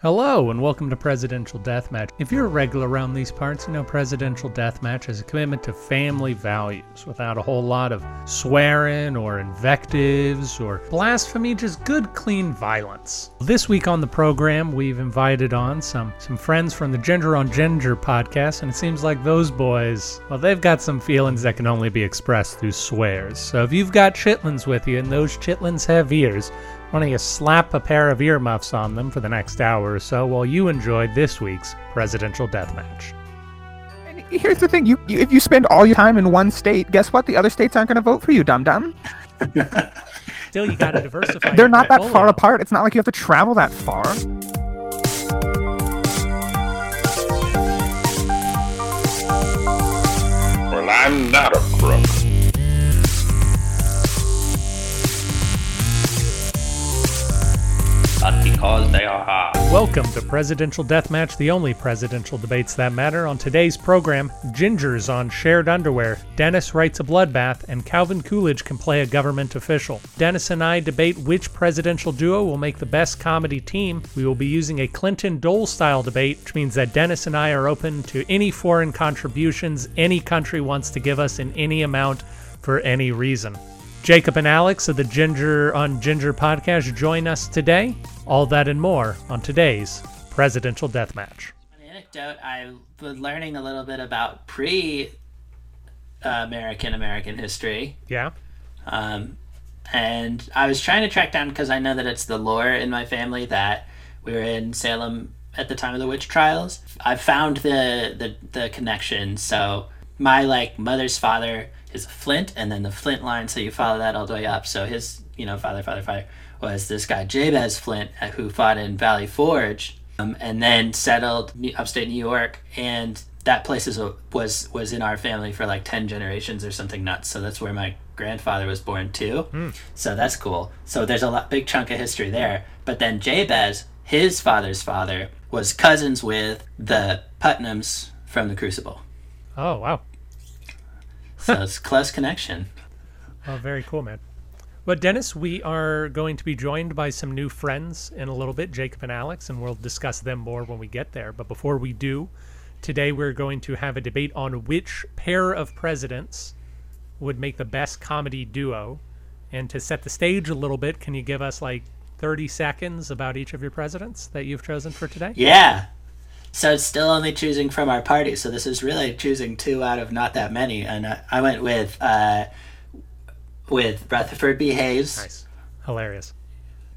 Hello, and welcome to Presidential Deathmatch. If you're a regular around these parts, you know Presidential Deathmatch is a commitment to family values without a whole lot of swearing or invectives or blasphemy, just good, clean violence. This week on the program, we've invited on some, some friends from the Ginger on Ginger podcast, and it seems like those boys, well, they've got some feelings that can only be expressed through swears. So if you've got chitlins with you and those chitlins have ears, why don't you slap a pair of earmuffs on them for the next hour or so while you enjoy this week's presidential deathmatch? And here's the thing: you, you if you spend all your time in one state, guess what? The other states aren't going to vote for you, dum dum. Still, you got to diversify. They're not that far apart. It's not like you have to travel that far. Well, I'm not a crook. But because they are hard. Welcome to Presidential Deathmatch, the only presidential debates that matter. On today's program, Gingers on shared underwear, Dennis writes a bloodbath, and Calvin Coolidge can play a government official. Dennis and I debate which presidential duo will make the best comedy team. We will be using a Clinton Dole style debate, which means that Dennis and I are open to any foreign contributions any country wants to give us in any amount for any reason. Jacob and Alex of the Ginger on Ginger podcast join us today. All that and more on today's Presidential Deathmatch. An anecdote I was learning a little bit about pre American American history. Yeah? Um, and I was trying to track down because I know that it's the lore in my family that we were in Salem at the time of the witch trials. I found the the, the connection. So my like mother's father is a Flint, and then the Flint line. So you follow that all the way up. So his you know father, father, father was this guy Jabez Flint uh, who fought in Valley Forge, um, and then settled New- upstate New York and. That place is a, was was in our family for like ten generations or something nuts. So that's where my grandfather was born too. So that's cool. So there's a lot, big chunk of history there. But then Jabez, his father's father, was cousins with the Putnams from the Crucible. Oh, wow. So it's close connection. Oh, very cool, man. But Dennis, we are going to be joined by some new friends in a little bit, Jacob and Alex, and we'll discuss them more when we get there. But before we do, today we're going to have a debate on which pair of presidents would make the best comedy duo. And to set the stage a little bit, can you give us like 30 seconds about each of your presidents that you've chosen for today? Yeah. So it's still only choosing from our party. So this is really choosing two out of not that many. And I, I went with uh, with Rutherford B. Hayes. Nice. Hilarious.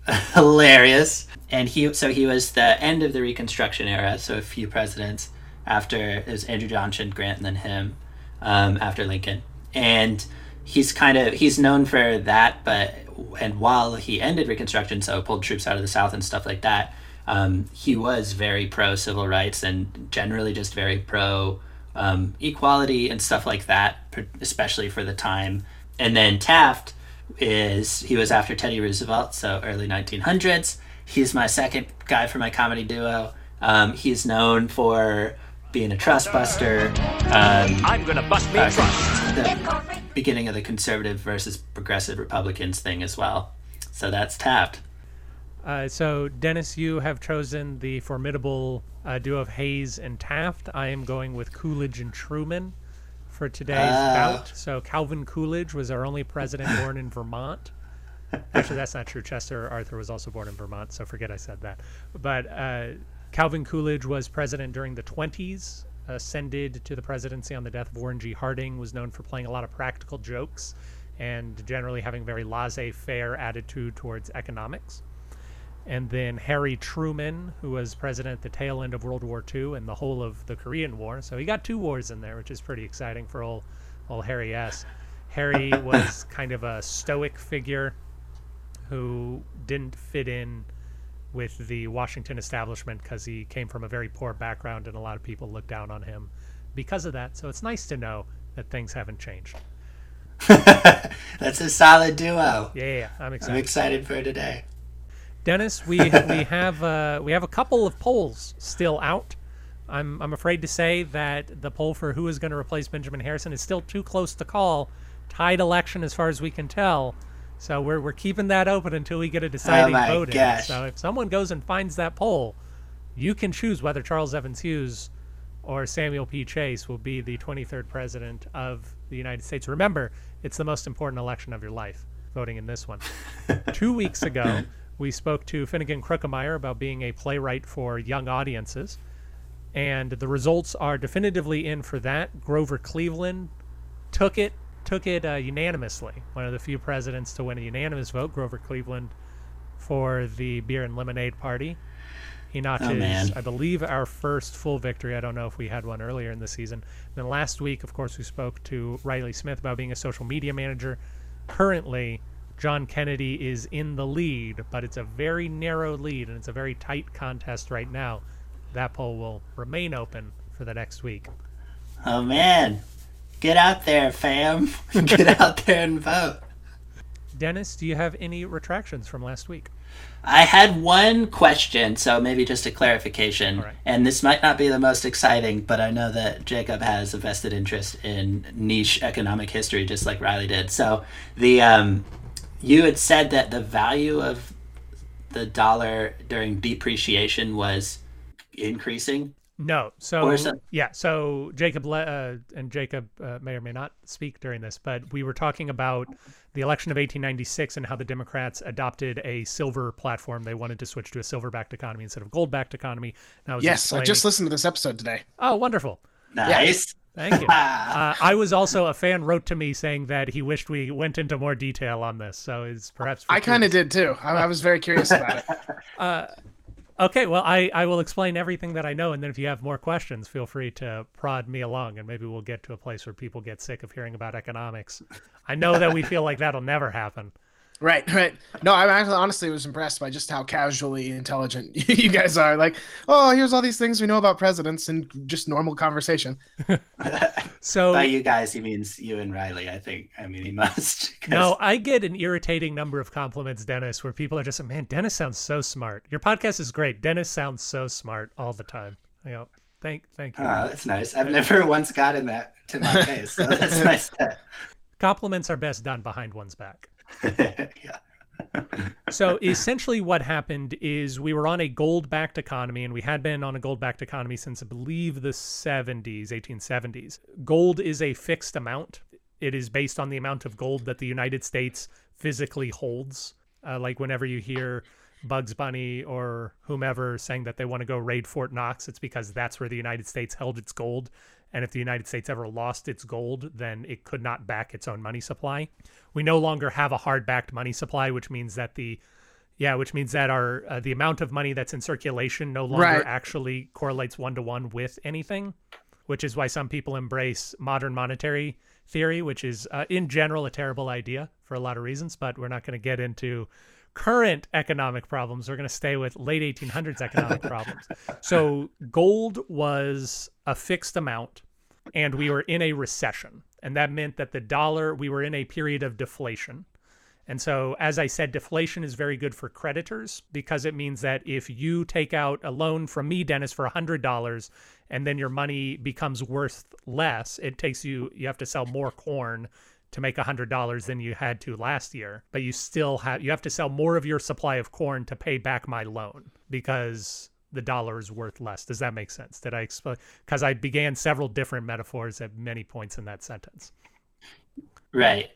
hilarious. And he so he was the end of the Reconstruction era, so a few presidents after it was Andrew Johnson, Grant, and then him um, after Lincoln. And he's kind of he's known for that, but and while he ended Reconstruction, so pulled troops out of the South and stuff like that, um, he was very pro civil rights and generally just very pro um, equality and stuff like that, especially for the time. And then Taft is he was after Teddy Roosevelt, so early 1900s. He's my second guy for my comedy duo. Um, he's known for being a trust buster. Um, I'm gonna bust me uh, trust. the beginning of the conservative versus progressive Republicans thing as well. So that's Taft. Uh, so, Dennis, you have chosen the formidable uh, duo of Hayes and Taft. I am going with Coolidge and Truman for today's Ah. bout. So, Calvin Coolidge was our only president born in Vermont. Actually, that's not true. Chester Arthur was also born in Vermont, so forget I said that. But uh, Calvin Coolidge was president during the 20s, ascended to the presidency on the death of Warren G. Harding, was known for playing a lot of practical jokes and generally having a very laissez faire attitude towards economics and then Harry Truman, who was president at the tail end of World War II and the whole of the Korean War. So he got two wars in there, which is pretty exciting for old, old Harry S. Harry was kind of a stoic figure who didn't fit in with the Washington establishment because he came from a very poor background and a lot of people looked down on him because of that. So it's nice to know that things haven't changed. That's a solid duo. Yeah, yeah, yeah, I'm excited. I'm excited for today. Dennis, we we have uh, we have a couple of polls still out. I'm I'm afraid to say that the poll for who is going to replace Benjamin Harrison is still too close to call. Tied election as far as we can tell. So we're we're keeping that open until we get a deciding my vote in. So if someone goes and finds that poll, you can choose whether Charles Evans Hughes or Samuel P. Chase will be the 23rd president of the United States. Remember, it's the most important election of your life, voting in this one. Two weeks ago, we spoke to Finnegan Krookemeyer about being a playwright for young audiences, and the results are definitively in for that. Grover Cleveland took it took it uh, unanimously. One of the few presidents to win a unanimous vote, Grover Cleveland, for the beer and lemonade party. He notches, Oh. I believe, our first full victory. I don't know if we had one earlier in the season. then last week, of course, we spoke to Riley Smith about being a social media manager. Currently, John Kennedy is in the lead, but it's a very narrow lead and it's a very tight contest right now. That poll will remain open for the next week. Oh man, get out there, fam! get out there and vote. Dennis, do you have any retractions from last week? I had one question, so maybe just a clarification. Right. And this might not be the most exciting, but I know that Jacob has a vested interest in niche economic history, just like Riley did. So the um, you had said that the value of the dollar during depreciation was increasing. No. So yeah. So Jacob uh, and Jacob uh, may or may not speak during this, but we were talking about the election of 1896 and how the Democrats adopted a silver platform. They wanted to switch to a silver-backed economy instead of gold-backed economy. And I was Yes, I just listened to this episode today. Oh, wonderful. Nice. Thank you. uh, I was also a fan wrote to me saying that he wished we went into more detail on this. So it's perhaps I kind of did too. I, I was very curious about it. Okay, well, I, I will explain everything that I know, and then if you have more questions, feel free to prod me along, and maybe we'll get to a place where people get sick of hearing about economics. I know that we feel like that'll never happen. Right, right. No, I actually honestly was impressed by just how casually intelligent you guys are. Like, oh, here's all these things we know about presidents and just normal conversation. So By you guys, he means you and Riley. I think. I mean, he must. 'cause- no, I get an irritating number of compliments, Dennis, where people are just, man, Dennis sounds so smart. Your podcast is great. Dennis sounds so smart all the time. You know, thank thank you. Oh, that's nice. I've never once gotten that to my face, so that's nice. To... Compliments are best done behind one's back. yeah. so essentially what happened is we were on a gold backed economy and we had been on a gold backed economy since i believe the 70s 1870s gold is a fixed amount. It is based on the amount of gold that the united states physically holds. Uh, like whenever you hear bugs bunny or whomever saying that they want to go raid fort knox it's because that's where the united states held its gold and if the United States ever lost its gold, then it could not back its own money supply. We no longer have a hard backed money supply, which means that the yeah, which means that our uh, the amount of money that's in circulation no longer Right. actually correlates one to one with anything, which is why some people embrace modern monetary theory, which is uh, in general a terrible idea for a lot of reasons. But we're not going to get into current economic problems. We're going to stay with late 1800s economic problems. So gold was a fixed amount, and we were in a recession, and that meant that the dollar we were in a period of deflation. And so, as I said, deflation is very good for creditors because it means that if you take out a loan from me, Dennis, for $100 and then your money becomes worth less, it takes you, you have to sell more corn to make $100 than you had to last year. But you still have, you have to sell more of your supply of corn to pay back my loan because the dollar is worth less. Does that make sense? Did I explain? Because I began several different metaphors at many points in that sentence. Right.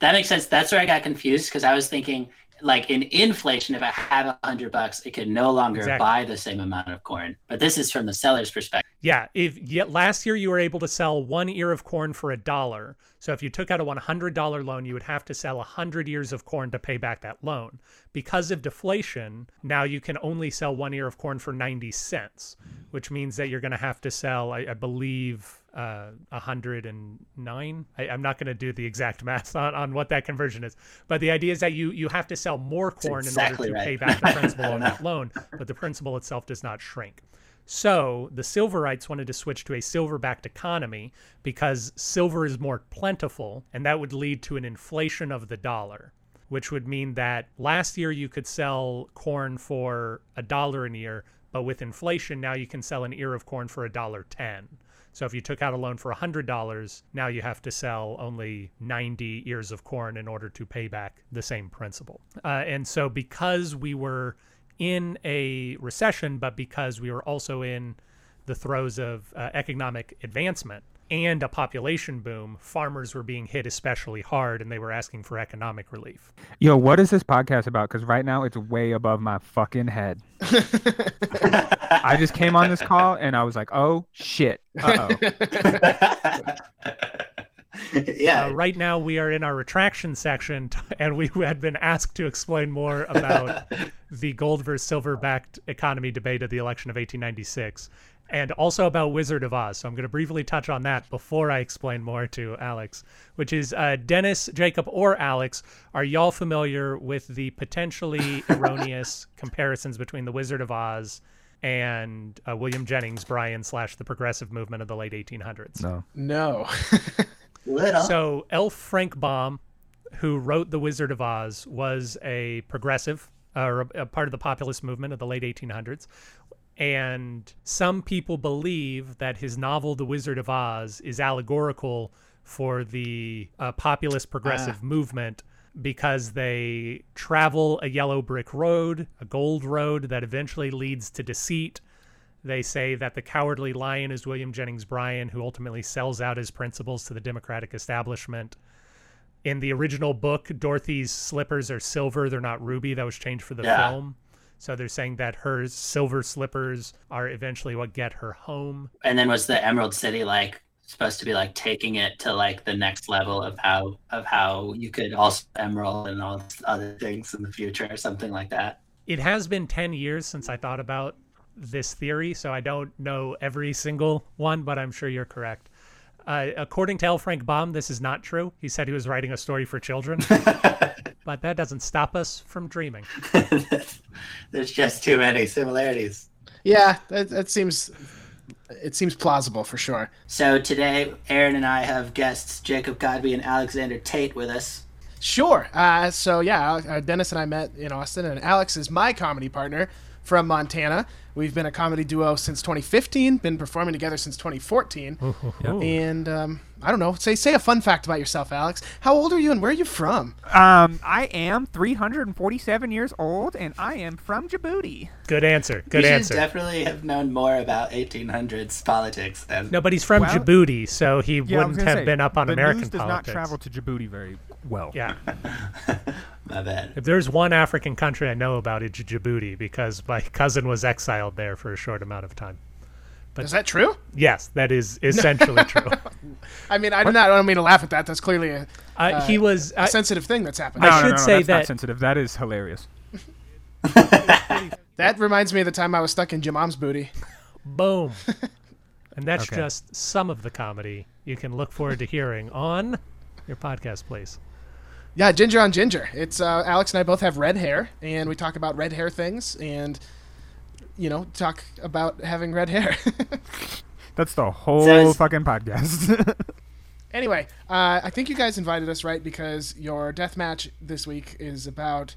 That makes sense. That's where I got confused because I was thinking, like in inflation, if I have a hundred bucks, it could no longer Exactly. buy the same amount of corn. But this is from the seller's perspective. Yeah, if yet last year you were able to sell one ear of corn for a dollar. So if you took out a $100 loan, you would have to sell a 100 ears of corn to pay back that loan. Because of deflation, now you can only sell one ear of corn for 90 cents, which means that you're going to have to sell, I, I believe, uh, 109. I, I'm not going to do the exact math on, on what that conversion is, but the idea is that you you have to sell more corn exactly in order to right. pay back the principal on that loan, but the principal itself does not shrink. So the Silverites wanted to switch to a silver-backed economy because silver is more plentiful, and that would lead to an inflation of the dollar, which would mean that last year you could sell corn for a dollar an ear, but with inflation now you can sell an ear of corn for a dollar ten. So if you took out a loan for $100, now you have to sell only 90 ears of corn in order to pay back the same principal. Uh, and so because we were in a recession, but because we were also in the throes of uh, economic advancement and a population boom, farmers were being hit especially hard and they were asking for economic relief. Yo, what is this podcast about? Because right now it's way above my fucking head. I just came on this call and I was like, oh shit. Uh oh. yeah. Uh, right now, we are in our retraction section, t- and we had been asked to explain more about the gold versus silver backed economy debate of the election of 1896, and also about Wizard of Oz. So I'm going to briefly touch on that before I explain more to Alex, which is uh, Dennis, Jacob, or Alex. Are y'all familiar with the potentially erroneous comparisons between the Wizard of Oz? And uh, William Jennings Bryan slash the progressive movement of the late 1800s. No. No. So L. Frank Baum, who wrote The Wizard of Oz, was a progressive, or a, a part of the populist movement of the late 1800s. And some people believe that his novel, The Wizard of Oz, is allegorical for the uh, populist progressive movement because they travel a yellow brick road, a gold road that eventually leads to deceit. They say that the cowardly lion is William Jennings Bryan, who ultimately sells out his principles to the Democratic establishment. In the original book, Dorothy's slippers are silver, they're not ruby. That was changed for the Yeah. film. So they're saying that her silver slippers are eventually what get her home. and then was the Emerald City like supposed to be like taking it to like the next level of how of how you could also emerald and all other things in the future or something like that. It has been 10 years since I thought about this theory, so I don't know every single one, but I'm sure you're correct. Uh, according to L. Frank Baum, this is not true. He said he was writing a story for children, but that doesn't stop us from dreaming. There's just too many similarities. yeah, that, that seems it seems plausible for sure. So today, Aaron and I have guests Jacob Godby and Alexander Tate with us. Sure. Uh, so yeah, uh, Dennis and I met in Austin, and Alex is my comedy partner from Montana. We've been a comedy duo since 2015. Been performing together since 2014. And um, I don't know. Say say a fun fact about yourself, Alex. How old are you, and where are you from? Um, I am 347 years old and I am from Djibouti. Good answer. You Good should answer. definitely have known more about 1800s politics than. No, but he's from Well- Djibouti, so he Yeah, wouldn't have say, been up on the American news does politics. not travel to Djibouti very well. Yeah. My bad. If there's one African country I know about, it's Djibouti because my cousin was exiled there for a short amount of time. But Is that true? Yes, that is essentially true. I mean, I do not. I don't mean to laugh at that. That's clearly a, Uh, he was. a Uh, sensitive thing that's happened. I No, no, should no, no, say that's not that- sensitive. That is hilarious. That reminds me of the time I was stuck in Jamam's booty. boom. And that's Okay. just some of the comedy you can look forward to hearing on your podcast, please. Yeah, Ginger on Ginger. It's uh, Alex and I both have red hair, and we talk about red hair things, and you know, talk about having red hair. That's the whole Says- fucking podcast. anyway, uh, I think you guys invited us right because your death match this week is about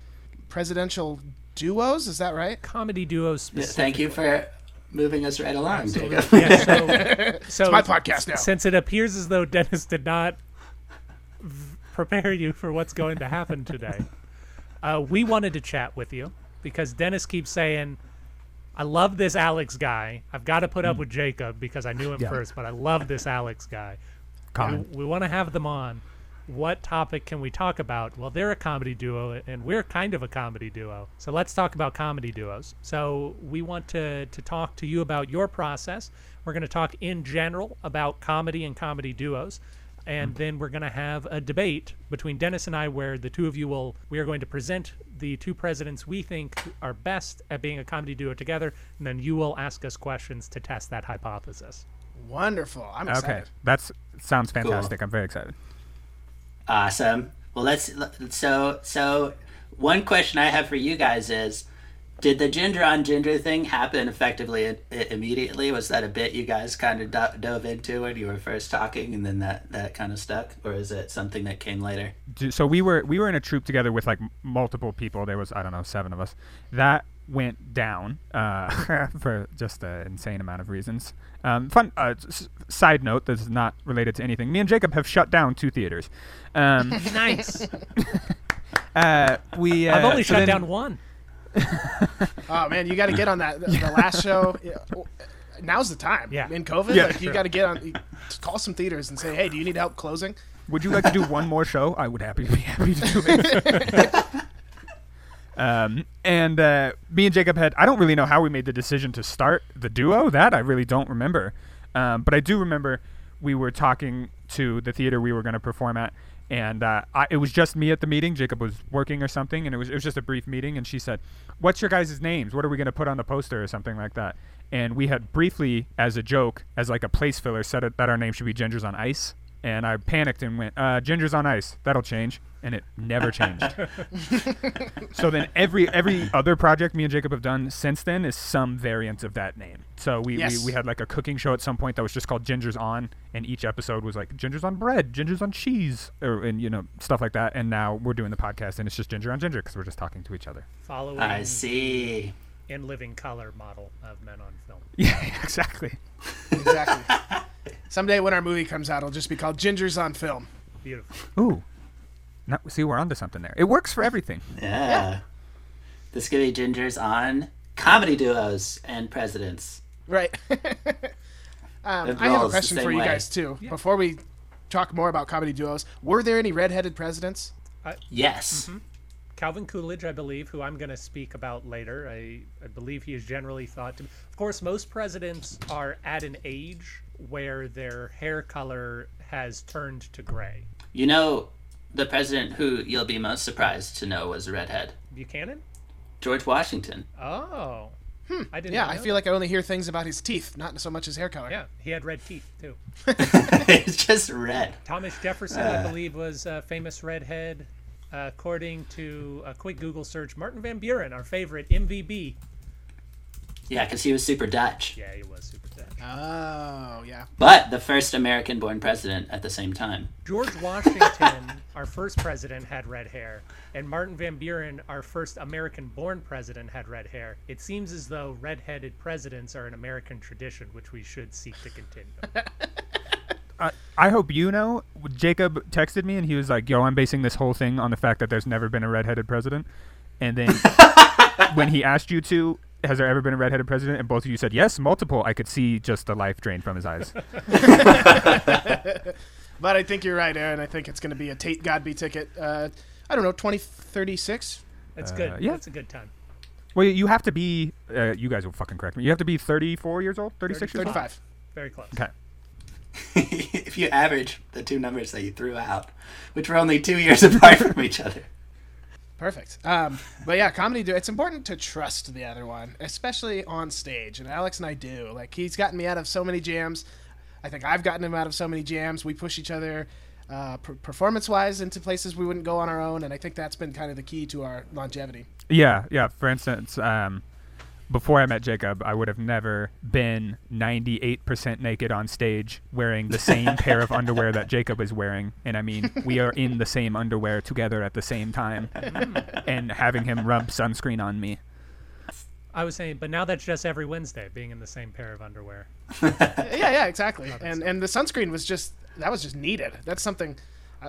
presidential duos. Is that right? Comedy duos. Thank you for moving us right along, Jacob. Yeah, so, so my podcast now. Since it appears as though Dennis did not v- prepare you for what's going to happen today, uh, we wanted to chat with you because Dennis keeps saying, I love this Alex guy. I've got to put up with Jacob because I knew him Yeah. first, but I love this Alex guy. We, we want to have them on. What topic can we talk about? Well, they're a comedy duo, and we're kind of a comedy duo. So let's talk about comedy duos. So we want to to talk to you about your process. We're going to talk in general about comedy and comedy duos, and then we're going to have a debate between Dennis and I, where the two of you will we are going to present the two presidents we think are best at being a comedy duo together, and then you will ask us questions to test that hypothesis. Wonderful. I'm excited. okay, that sounds fantastic. I'm very excited. Awesome. Well, let's. So, so one question I have for you guys is: Did the ginger on ginger thing happen effectively i- i- immediately? Was that a bit you guys kind of do- dove into when you were first talking, and then that that kind of stuck, or is it something that came later? So we were we were in a troupe together with like multiple people. There was I don't know seven of us. That went down uh, for just an insane amount of reasons. Um, fun uh, s- side note that's not related to anything. Me and Jacob have shut down two theaters. Um, Nice. uh, we uh, I've only so shut then- down one. Oh man, you got to get on that. The, the last show. yeah, Now's the time. Yeah. In COVID, Yeah, like you got to get on. Call some theaters and say, "Hey, do you need help closing?" Would you like to do one more show? I would happy to be happy to do it. um, and uh, me and Jacob had I don't really know how we made the decision to start the duo. That I really don't remember. Um, but I do remember we were talking to the theater we were going to perform at, and uh, I, it was just me at the meeting. Jacob was working or something, and it was it was just a brief meeting. And she said, "What's your guys' names? What are we going to put on the poster or something like that?" And we had briefly, as a joke, as like a place filler, said it, that our name should be Gingers on Ice. And I panicked and went, uh, "Gingers on Ice, that'll change," and it never changed. so then every every other project me and Jacob have done since then is some variant of that name. So we, Yes. we, we had like a cooking show at some point that was just called Gingers On, and each episode was like Gingers on bread, Gingers on cheese, or and you know stuff like that. And now we're doing the podcast, and it's just Ginger on Ginger because we're just talking to each other. Following I see. in living color model of Men on Film. Yeah, exactly. Exactly. Someday when our movie comes out, it'll just be called Gingers on Film. Beautiful. Ooh, now, see, we're onto something there. It works for everything. Yeah. This could be Ginger's on comedy duos and presidents. Right. um, I have a question for you way. guys too. Before we talk more about comedy duos, were there any redheaded presidents? Yes. Calvin Coolidge, I believe, who I'm going to speak about later. I, I believe he is generally thought to. Of course, most presidents are at an age where their hair color has turned to gray. You know, the president who you'll be most surprised to know was a redhead Buchanan? George Washington. Oh. Hmm. I didn't Yeah, know I that. feel like I only hear things about his teeth, not so much his hair color. Yeah, he had red teeth, too. it's just red. Thomas Jefferson, I believe, was a famous redhead. Uh, according to a quick Google search, Martin Van Buren, our favorite MVB. Yeah, because he was super Dutch. Yeah, he was super Dutch. Oh, yeah. But the first American born president at the same time. George Washington, our first president, had red hair, and Martin Van Buren, our first American-born president, had red hair. It seems as though red-headed presidents are an American tradition, which we should seek to continue. I, I hope you know. Jacob texted me and he was like, "Yo, I'm basing this whole thing on the fact that there's never been a redheaded president." And then when he asked you to, has there ever been a redheaded president? And both of you said yes, multiple. I could see just the life drain from his eyes. But I think you're right, Aaron. I think it's going to be a Tate Godby ticket. Uh, I don't know, 2036? That's good. yeah. That's a good time. well, you have to be. Uh, you guys will fucking correct me. You have to be 34 years old, 36 years old. 35. Very close. Okay. if you average the two numbers that you threw out, which were only two years apart from each other. Perfect. Um, but yeah, comedy do it's important to trust the other one, especially on stage. And Alex and I do. Like he's gotten me out of so many jams. I think I've gotten him out of so many jams. We push each other uh, per- performance-wise into places we wouldn't go on our own, and I think that's been kind of the key to our longevity. Yeah, yeah. For instance, um, before I met Jacob, I would have never been 98% naked on stage wearing the same pair of underwear that Jacob is wearing. And I mean, we are in the same underwear together at the same time and having him rub sunscreen on me. I was saying, but now that's just every Wednesday, being in the same pair of underwear. yeah, yeah, exactly. And and the sunscreen was just that was just needed. That's something.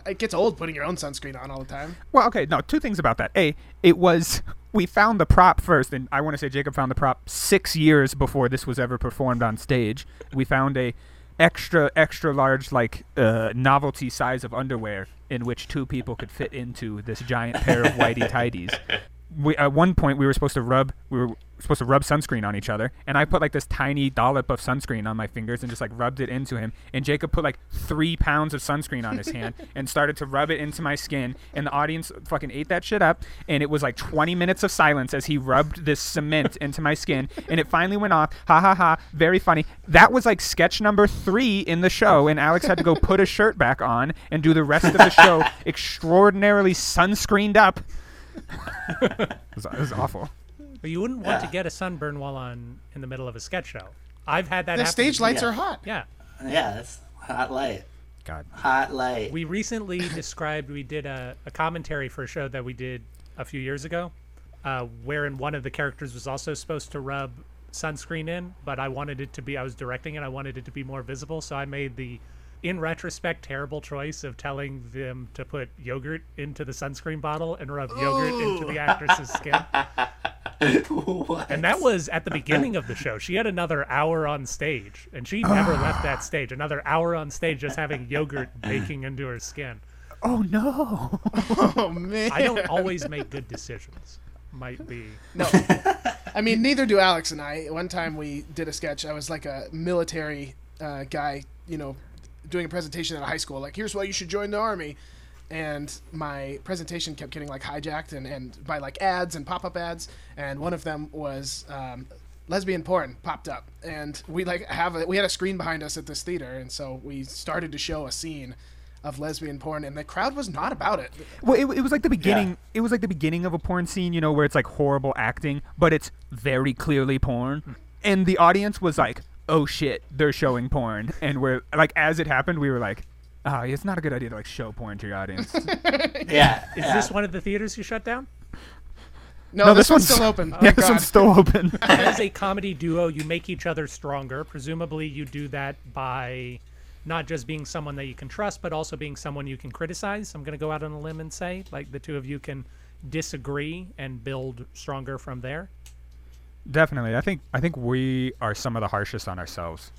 It gets old putting your own sunscreen on all the time. Well, okay, no, two things about that. A, it was we found the prop first, and I want to say Jacob found the prop six years before this was ever performed on stage. We found a extra extra large like uh, novelty size of underwear in which two people could fit into this giant pair of whitey tidies. We, at one point we were supposed to rub we were supposed to rub sunscreen on each other and i put like this tiny dollop of sunscreen on my fingers and just like rubbed it into him and jacob put like three pounds of sunscreen on his hand and started to rub it into my skin and the audience fucking ate that shit up and it was like 20 minutes of silence as he rubbed this cement into my skin and it finally went off. Ha ha ha. Very funny. That was like sketch number three in the show and alex had to go put a shirt back on and do the rest of the show extraordinarily sunscreened up it was, it was awful But you wouldn't want to get a sunburn while on in the middle of a sketch show. I've had that The happen. stage lights Yeah. are hot. Yeah. Yeah, that's hot light. god Hot light. We recently described, we did a, a commentary for a show that we did a few years ago, uh, wherein one of the characters was also supposed to rub sunscreen in, but I wanted it to be, I was directing it, I wanted it to be more visible, so I made the, in retrospect, terrible choice of telling them to put yogurt into the sunscreen bottle and rub yogurt into the actress's skin. what? And that was at the beginning of the show. She had another hour on stage, and she never left that stage. Another hour on stage, just having yogurt baking into her skin. Oh no! Oh man. I don't always make good decisions. Might be. No. I mean, neither do Alex and I. One time we did a sketch. I was like a military uh, guy, you know, doing a presentation at a high school. Like, here's why you should join the army. And my presentation kept getting like hijacked and, and by like ads and pop up ads. And one of them was um, lesbian porn popped up. And we like have a, we had a screen behind us at this theater. And so we started to show a scene of lesbian porn. And the crowd was not about it. Well, it, it was like the beginning. It was like the beginning of a porn scene, you know, where it's like horrible acting, but it's very clearly porn, and the audience was like, "Oh shit, they're showing porn," and we're like, as it happened, we were like, "Ah, it's not a good idea to like show porn to your audience." yeah. Is yeah. this one of the theaters you shut down? No, this, one's still open. yeah, Thank this God. one's still open. As a comedy duo, you make each other stronger. Presumably, you do that by not just being someone that you can trust, but also being someone you can criticize. I'm going to go out on a limb and say, like, the two of you can disagree and build stronger from there. Definitely. I think I think we are some of the harshest on ourselves.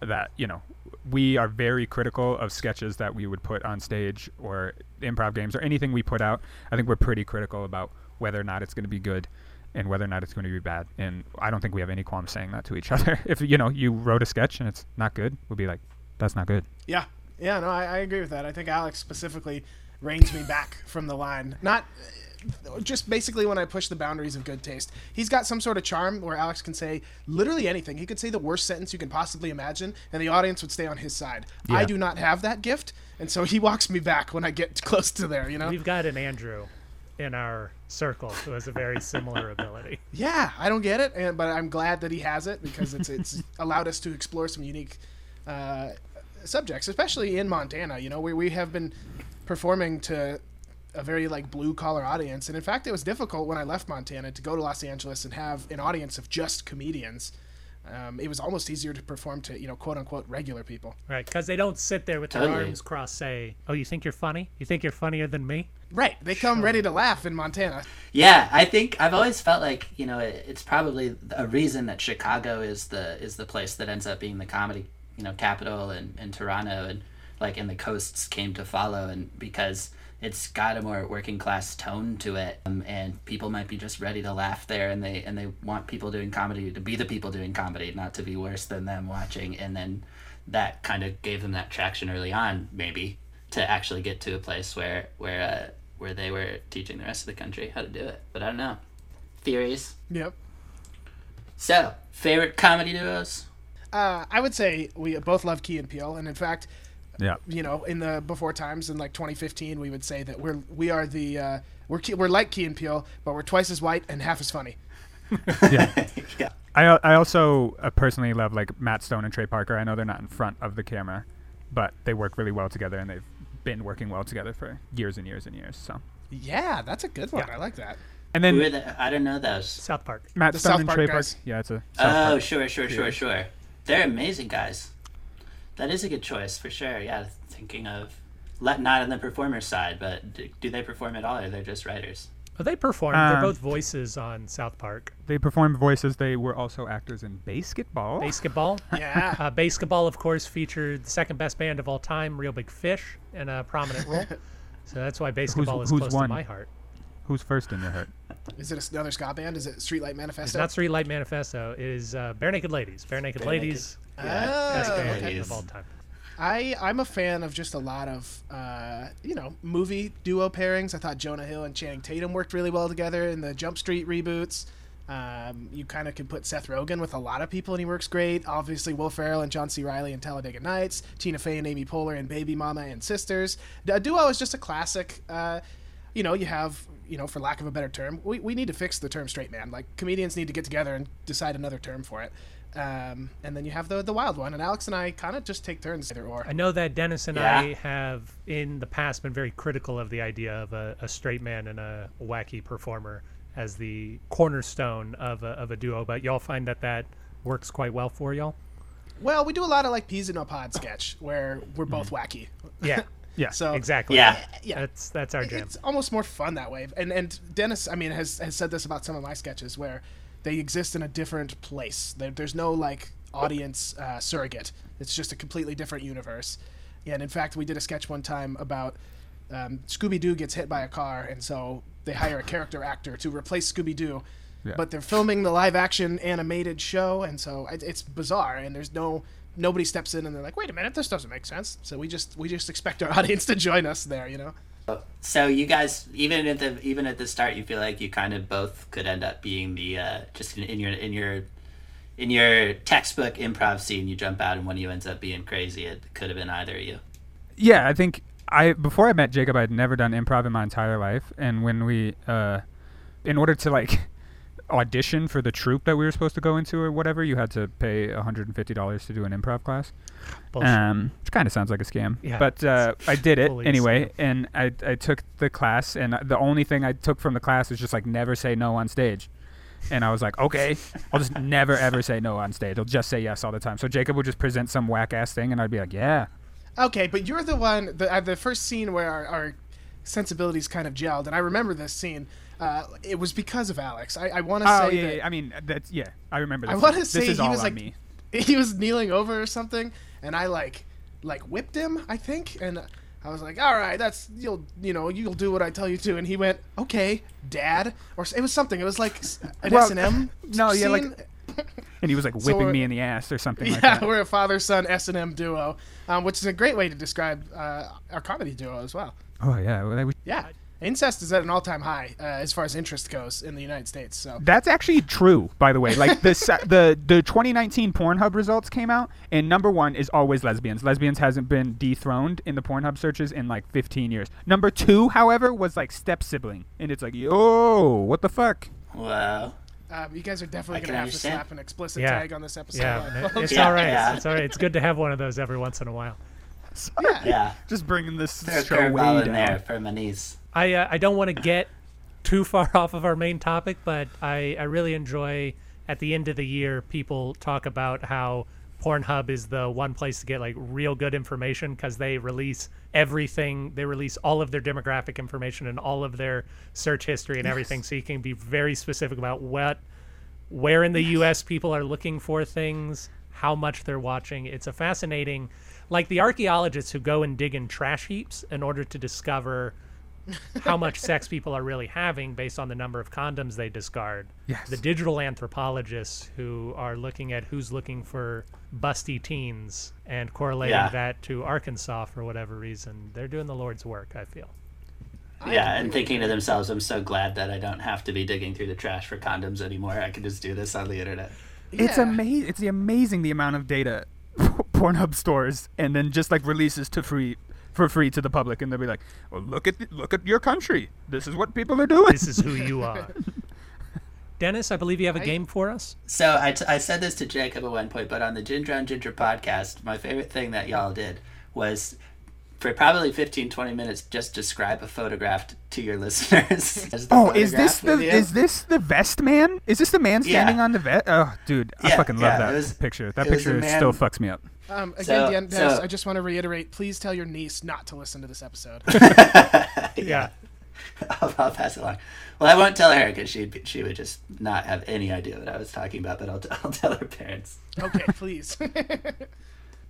That, you know, we are very critical of sketches that we would put on stage or improv games or anything we put out. I think we're pretty critical about whether or not it's going to be good and whether or not it's going to be bad. And I don't think we have any qualms saying that to each other. If, you know, you wrote a sketch and it's not good, we'll be like, that's not good. Yeah, yeah, no, I, I agree with that. I think Alex specifically reins me back from the line. Not just basically when I push the boundaries of good taste. He's got some sort of charm where Alex can say literally anything. He could say the worst sentence you can possibly imagine, and the audience would stay on his side. I do not have that gift, and so he walks me back when I get close to there. You know? We've got an Andrew in our circle who has a very similar ability. Yeah, I don't get it, and, but I'm glad that he has it because it's it's allowed us to explore some unique uh, subjects, especially in Montana. You know, we we have been performing to a very like blue collar audience, and in fact, it was difficult when I left Montana to go to Los Angeles and have an audience of just comedians. Um, it was almost easier to perform to you know quote unquote regular people. Right, because they don't sit there with their Totally. arms crossed, say, "Oh, you think you're funny? You think you're funnier than me?" Right, they come ready to laugh in Montana. Yeah, I think I've always felt like you know it, it's probably a reason that Chicago is the is the place that ends up being the comedy you know capital and, and Toronto and like and the coasts came to follow and because it's got a more working class tone to it. Um, and people might be just ready to laugh there and they and they want people doing comedy to be the people doing comedy not to be worse than them watching. And then that kind of gave them that traction early on maybe to actually get to a place where where uh, where they were teaching the rest of the country how to do it. But i don't know. Theories? Yep. so favorite comedy duos? Uh, I would say we both love Key and Peele, and in fact, Yeah. you know, in the before times in like 2015, we would say that we're we are the uh, we're we're like Key and Peele, but we're twice as white and half as funny. Yeah. yeah I, I also uh, personally love like Matt Stone and Trey Parker. I know they're not in front of the camera, but they work really well together and they've been working well together for years and years and years. So, Yeah, that's a good one. Yeah. I like that. and who are then the, i don't know those South Park. Matt The Stone South and Park Trey guys. Parker. Yeah, it's a. South oh Park. sure sure sure sure they're amazing guys that is a good choice for sure yeah thinking of let not on the performer side but do, do they perform at all or they're just writers Oh, they performed. They're Um, both voices on South Park. They performed voices. They were also actors in basketball. Basketball. Yeah. Uh, Basketball, of course, featured the second best band of all time, Reel Big Fish, in a prominent role. So that's why basketball is who's close won? to my heart. Who's first in your heart? Is it another ska band? Is it Streetlight It's Manifesto? not Streetlight Manifesto. It is uh, Barenaked Ladies. Barenaked Ladies, best Oh, band okay. of all time. I I'm a fan of just a lot of uh, you know movie duo pairings. I thought Jonah Hill and Channing Tatum worked really well together in the Jump Street reboots. Um, you kind of can put Seth Rogen with a lot of people and he works great. Obviously, Will Ferrell and John C. Reilly in Talladega Nights, Tina Fey and Amy Poehler in Baby Mama and Sisters. A duo is just a classic. Uh, you know, you have you know, for lack of a better term, we, we need to fix the term straight man. Like comedians need to get together and decide another term for it. Um, and then you have the the wild one, and Alex and I kind of just take turns either or. I know that Dennis and Yeah. I have in the past been very critical of the idea of a, a straight man and a wacky performer as the cornerstone of a, of a duo, but y'all find that that works quite well for y'all. Well, we do a lot of like peas in a pod sketch where we're both wacky. Yeah. Yeah, So Exactly. Yeah. Yeah. That's that's our jam. it's almost more fun that way. And and Dennis, I mean, has has said this about some of my sketches where they exist in a different place. There, there's no like audience uh, surrogate. It's just a completely different universe. And in fact, we did a sketch one time about um, Scooby Doo gets hit by a car, and so they hire a character actor to replace Scooby Doo. Yeah. But they're filming the live action animated show, and so it, it's bizarre. And there's no nobody steps in and they're like, "Wait a minute, this doesn't make sense." So we just we just expect our audience to join us there, you know. So you guys, even at the even at the start, you feel like you kind of both could end up being the uh, just in, in your in your in your textbook improv scene. You jump out, and one of you ends up being crazy. It could have been either of you. yeah. I think I before I met Jacob, I had never done improv in my entire life, and when we, uh, in order to like audition for the troupe that we were supposed to go into or whatever, you had to pay $150 to do an improv class. Um, which kind of sounds like a scam. Yeah, but uh, I did it anyway, scam. and I, I took the class, and the only thing I took from the class was just like never say no on stage. And I was like, okay, I'll just never ever say no on stage. I'll just say yes all the time. So Jacob would just present some whack ass thing, and I'd be like, yeah, Okay, but you're the one the uh, the first scene where our, our sensibilities kind of gelled, and I remember this scene. Uh, it was because of Alex. I, I want to Oh say yeah, that yeah, I mean that's yeah. I remember. I want to This say is he all was like me. he was kneeling over or something, and I like like whipped him. I think, and I was like, "All right, that's you'll you know you'll do what I tell you to," and he went, "Okay, Dad," or it was something. It was like an Well, S and M. no, yeah, like- And he was like whipping we're- me in the ass or something like yeah, that. we're a father son S and M duo, um, which is a great way to describe uh, our comedy duo as well. Oh yeah, well, that- Yeah, incest is at an all-time high uh, as far as interest goes in the United States. So That's actually true, by the way. Like the the the 2019 Pornhub results came out, and number one is always lesbians. Lesbians hasn't been dethroned in the Pornhub searches in like 15 years. Number two, however, was like step sibling, and it's like, yo, what the fuck? Wow. um, you guys are definitely gonna have understand. to slap an explicit Yeah. tag on this episode. Yeah, I man, suppose. it's Yeah, all right. yeah. It's all right. It's good to have one of those every once in a while. yeah. Yeah. Just bringing this Throw show way curveball in down. there for my niece. I uh, I don't want to get too far off of our main topic, but I I really enjoy at the end of the year people talk about how Pornhub is the one place to get like real good information because they release everything. They release all of their demographic information and all of their search history and everything, so you can be very specific about what where in the US people are looking for things, how much they're watching. It's a fascinating like the archaeologists who go and dig in trash heaps in order to discover how much sex people are really having based on the number of condoms they discard. Yes. The digital anthropologists who are looking at who's looking for busty teens and correlating Yeah. that to Arkansas for whatever reason. They're doing the Lord's work, I feel. Yeah, and thinking to themselves, I'm so glad that I don't have to be digging through the trash for condoms anymore. I can just do this on the internet. It's amazing. It's amazing the amount of data Pornhub stores and then just like releases to free for free to the public, and they'll be like, "Well, look at the, look at your country. This is what people are doing." This is who you are. Dennis, I believe you have a game for us. So I, t- I said this to Jacob at one point, but on the Ginger on Ginger podcast, my favorite thing that y'all did was for probably 15, 20 minutes, just describe a photograph t- to your listeners. as the Oh, is this the you. is this the vest man? Is this the man standing Yeah. on the vest? Oh, dude, I Yeah, fucking love yeah, that was- picture. That it was a picture man- still fucks me up. Um, again, So- Dan- Dennis, so- I just want to reiterate: please tell your niece not to listen to this episode. Yeah. I'll, I'll pass it along. Well, I won't tell her because she she would just not have any idea what I was talking about. But I'll, t- I'll tell her parents okay, please.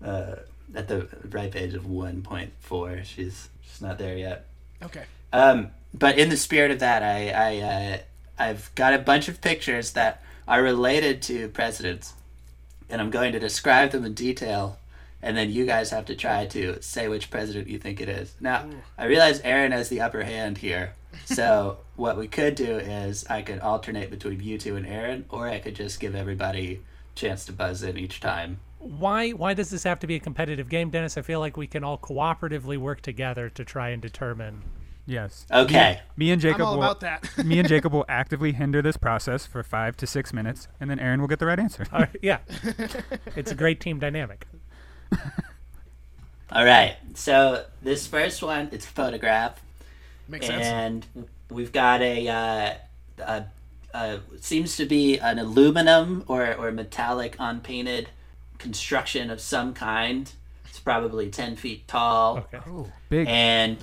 uh, at the ripe age of one point four. She's she's not there yet. okay. Um, but in the spirit of that, I, I uh, I've got a bunch of pictures that are related to presidents, and I'm going to describe them in detail, and then you guys have to try to say which president you think it is. Now, I realize Aaron has the upper hand here, so what we could do is I could alternate between you two and Aaron, or I could just give everybody a chance to buzz in each time. Why why does this have to be a competitive game, Dennis? I feel like we can all cooperatively work together to try and determine. Yes. Okay. Me and Jacob I'm all will about that. me and Jacob will actively hinder this process for five to six minutes, and then Aaron will get the right answer. All right, yeah, it's a great team dynamic. All right. So this first one, it's a photograph. Makes sense. and we've got a, uh, a, a seems to be an aluminum or, or metallic unpainted construction of some kind It's probably ten feet tall. Okay. Big. And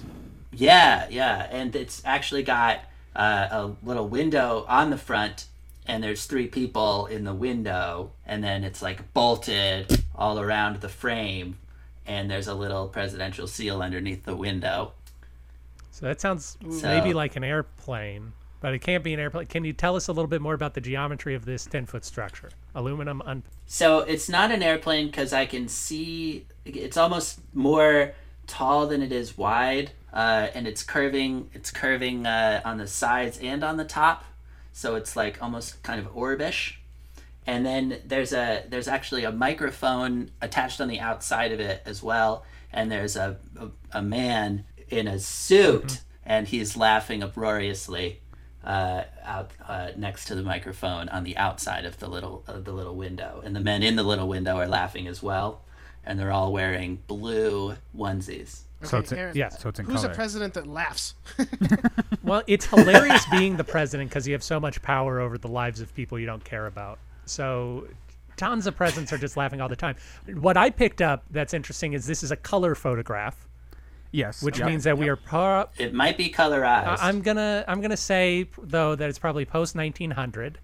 yeah, yeah, and it's actually got uh, a little window on the front, and there's three people in the window, and then it's like bolted all around the frame, and there's a little presidential seal underneath the window. So that sounds So- maybe like an airplane, but it can't be an airplane. Can you tell us a little bit more about the geometry of this 10 foot structure? Aluminum, un- So it's not an airplane because I can see it's almost more tall than it is wide, uh, and it's curving. It's curving uh, on the sides and on the top, so it's like almost kind of orbish. And then there's a there's actually a microphone attached on the outside of it as well, and there's a a, a man in a suit, and he's laughing uproariously uh, out uh, next to the microphone on the outside of the little of the little window, and the men in the little window are laughing as well, and they're all wearing blue onesies. So it's Aaron, yeah. so it's in Who's color. a president that laughs? Well, it's hilarious being the president because you have so much power over the lives of people you don't care about. So tons of presidents are just laughing all the time. What I picked up that's interesting is this is a color photograph, yes. which yep. means that we are pro- It might be colorized. I- I'm gonna I'm gonna say though that it's probably post 1900,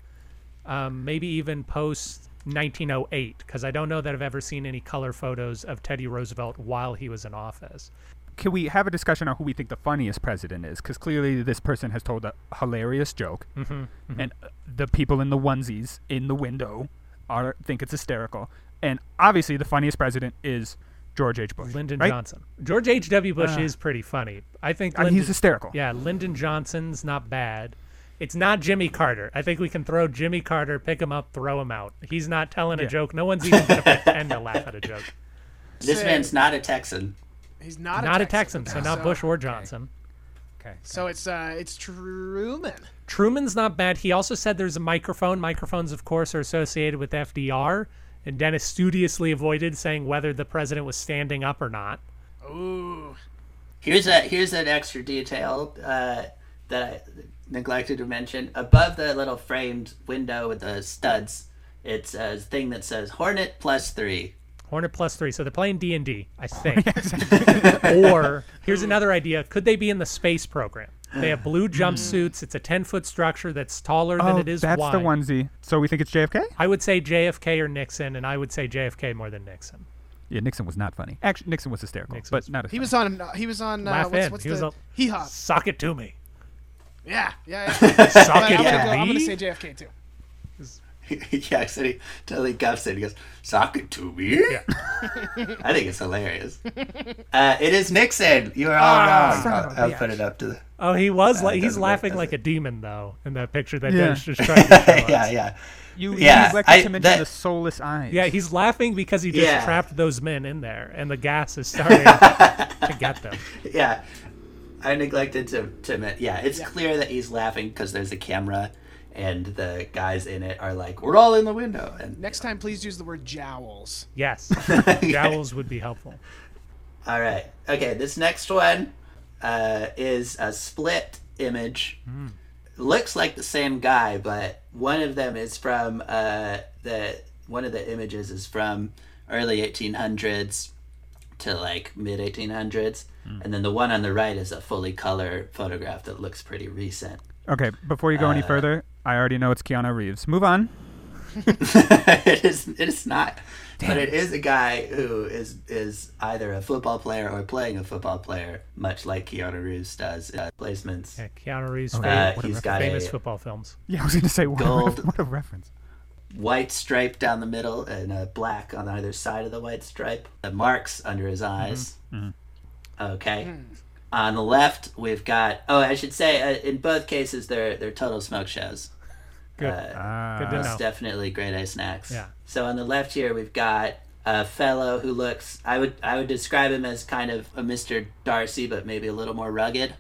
um, maybe even post 1908, because I don't know that I've ever seen any color photos of Teddy Roosevelt while he was in office. Can we have a discussion on who we think the funniest president is? Because clearly this person has told a hilarious joke, Mm-hmm, and uh, the people in the onesies in the window are think it's hysterical. And obviously, the funniest president is George H. Bush. Lyndon right? Johnson. George H. W. Bush Uh, is pretty funny. I think Lyndon, he's hysterical. yeah, Lyndon Johnson's not bad. It's not Jimmy Carter. I think we can throw Jimmy Carter, pick him up, throw him out. He's not telling a joke. No one's even gonna pretend to laugh at a joke. this Say- man's not a Texan. He's not, Not a a Texan, so not Bush or Johnson. Okay. So it's uh, it's Truman. Truman's not bad. He also said there's a microphone. Microphones, of course, are associated with FDR. And Dennis studiously avoided saying whether the president was standing up or not. Ooh. Here's a here's an extra detail uh, that I neglected to mention. Above the little framed window with the studs, it's a thing that says Hornet plus three. Hornet plus three. So they're playing D and D, I think. or here's another idea: could they be in the space program? They have blue jumpsuits. It's a ten foot structure that's taller than Oh, it is that's wide. the onesie. So we think it's JFK? I would say JFK or Nixon, and I would say JFK more than Nixon. Yeah, Nixon was not funny. Actually, Nixon was hysterical, Nixon but was- not as He funny. was on. He was on. Uh, Laugh what's, in. what's He was the a- hee haw? Sock it to me. Yeah, yeah. yeah. Sock it I'm, to gonna I'm gonna say JFK too. yeah, so he totally guffs it. He goes, "Sock it to me." Yeah. I think it's hilarious. Uh, it is Nixon. You are all wrong. I'll, a I'll put it up to the. Oh, he was like he's laughing like it? a demon though in that picture that Yeah. Dennis just tried to show yeah, yeah. You, Yeah, you neglected I- to mention that- the soulless eyes. Yeah, he's laughing because he just Yeah. trapped those men in there, and the gas is starting to get them. yeah. I neglected to to men- yeah. It's clear that he's laughing because there's a camera, and the guys in it are like, "We're all in the window." And Next time, please use the word jowls. Yes, jowls would be helpful. all right, okay. This next one uh, is a split image. Looks like the same guy, but one of them is from uh, the one of the images is from early 1800s to like mid 1800s, and then the one on the right is a fully color photograph that looks pretty recent. Okay, before you go any further, I already know it's Keanu Reeves. Move on. it is it is not but it is a guy who is is either a football player or playing a football player much like Keanu Reeves does uh, placements Yeah, Keanu Reeves' uh, famous, he's got famous a football films. Yeah, I was going to say, what a, Gold. ref- what a reference. white stripe down the middle and a black on either side of the white stripe the marks under his eyes okay on the left we've got oh I should say uh, in both cases they're they're total smoke shows Good. Ah, Good to know. definitely great A snacks. Yeah. So on the left here we've got a fellow who looks I would I would describe him as kind of a Mr. Darcy but maybe a little more rugged.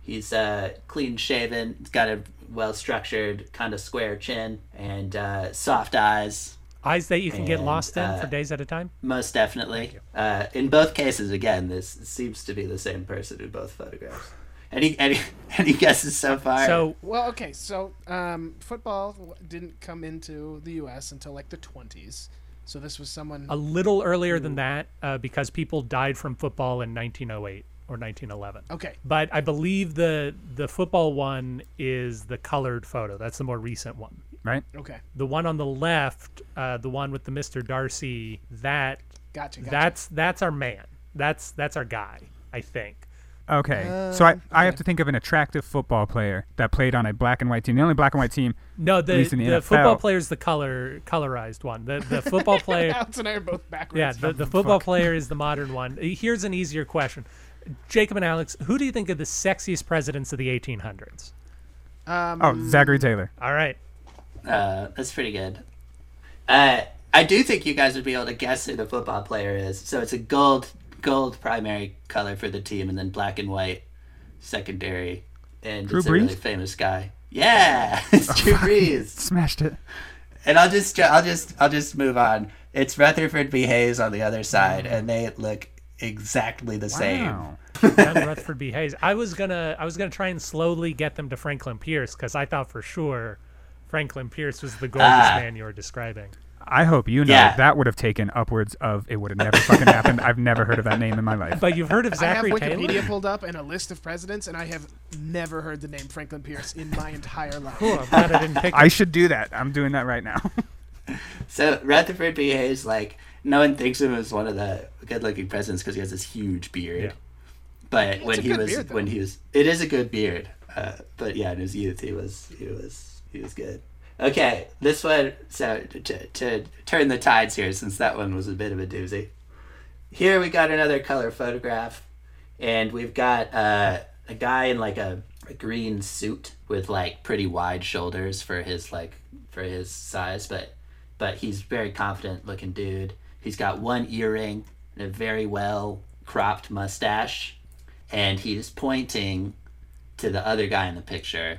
He's uh, clean shaven, he's got a well structured kind of square chin and uh, soft eyes Eyes that you can get lost in uh, for days at a time. most definitely. Uh, in both cases again this seems to be the same person in both photographs. Any any any guesses so far? So Well, okay, so um, football didn't come into the U.S. until like the 20s. So this was someone. A little earlier than that, uh, because people died from football in 1908 or 1911. Okay. But I believe the the football one is the colored photo. That's the more recent one. Right? Okay. The one on the left, uh, the one with the Mr. Darcy, that Gotcha. gotcha. that's that's our man. That's that's our guy. I think. Okay. so I, Um, I have to think of an attractive football player that played on a black and white team. The only black and white team. No, the the the football player is the color colorized one. The the football player. Alex and I are both backwards. Yeah, the, the football player is the modern one. Here's an easier question. Jacob and Alex, who do you think are the sexiest presidents of the 1800s? Um, Oh, Zachary Taylor. All right. Uh, that's pretty good. Uh, I do think you guys would be able to guess who the football player is. So it's a gold gold primary color for the team, and then black and white secondary. And Drew it's a really famous guy. Yeah, it's Drew Brees. Smashed it. And I'll just I'll just I'll just move on. It's Rutherford B Hayes on the other side, and they look exactly the same. Wow. Young Rutherford B. Hayes. I was gonna I was gonna try and slowly get them to Franklin Pierce because I thought for sure Franklin Pierce was the gorgeous Ah. man you were describing. I hope you know Yeah. that would have taken upwards of it would have never fucking happened. I've never heard of that name in my life. But you've heard of Zachary Taylor. I have Wikipedia Taylor? pulled up and a list of presidents, and I have never heard the name Franklin Pierce in my entire life. Cool. I'm glad I didn't pick. I should do that. I'm doing that right now. So Rutherford B Hayes, like no one thinks of him as one of the good-looking presidents because he has this huge beard. Yeah. But when a he good was beard, when he was, it is a good beard. Uh, but yeah, in his youth, he was he was he was good. Okay, this one. So to, to turn the tides here, since that one was a bit of a doozy. Here we got another color photograph, and we've got uh, a guy in like a, a green suit with like pretty wide shoulders for his like for his size, but but he's very confident looking dude. He's got one earring and a very well cropped mustache, and he's pointing to the other guy in the picture,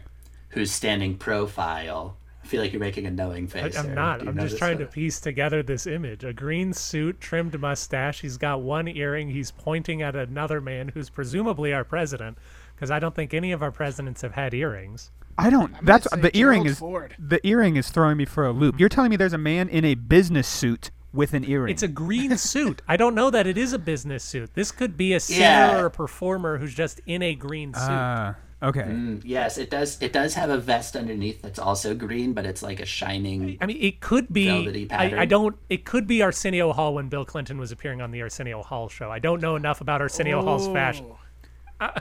who's standing profile. I feel like you're making a knowing face. there. I'm not. You I'm just this trying to piece together this image. A green suit, trimmed mustache. He's got one earring. He's pointing at another man who's presumably our president, because I don't think any of our presidents have had earrings. I don't. gonna That's say the earring is Ford. the earring is throwing me for a loop. You're telling me there's a man in a business suit with an earring. It's a green suit. I don't know that it is a business suit. This could be a singer Yeah. or a performer who's just in a green suit. Ah, okay. Mm, yes, it does. It does have a vest underneath that's also green, but it's like a shining. I mean, it could be. I, I don't. It could be Arsenio Hall when Bill Clinton was appearing on the Arsenio Hall show. I don't know enough about Arsenio Hall's fashion.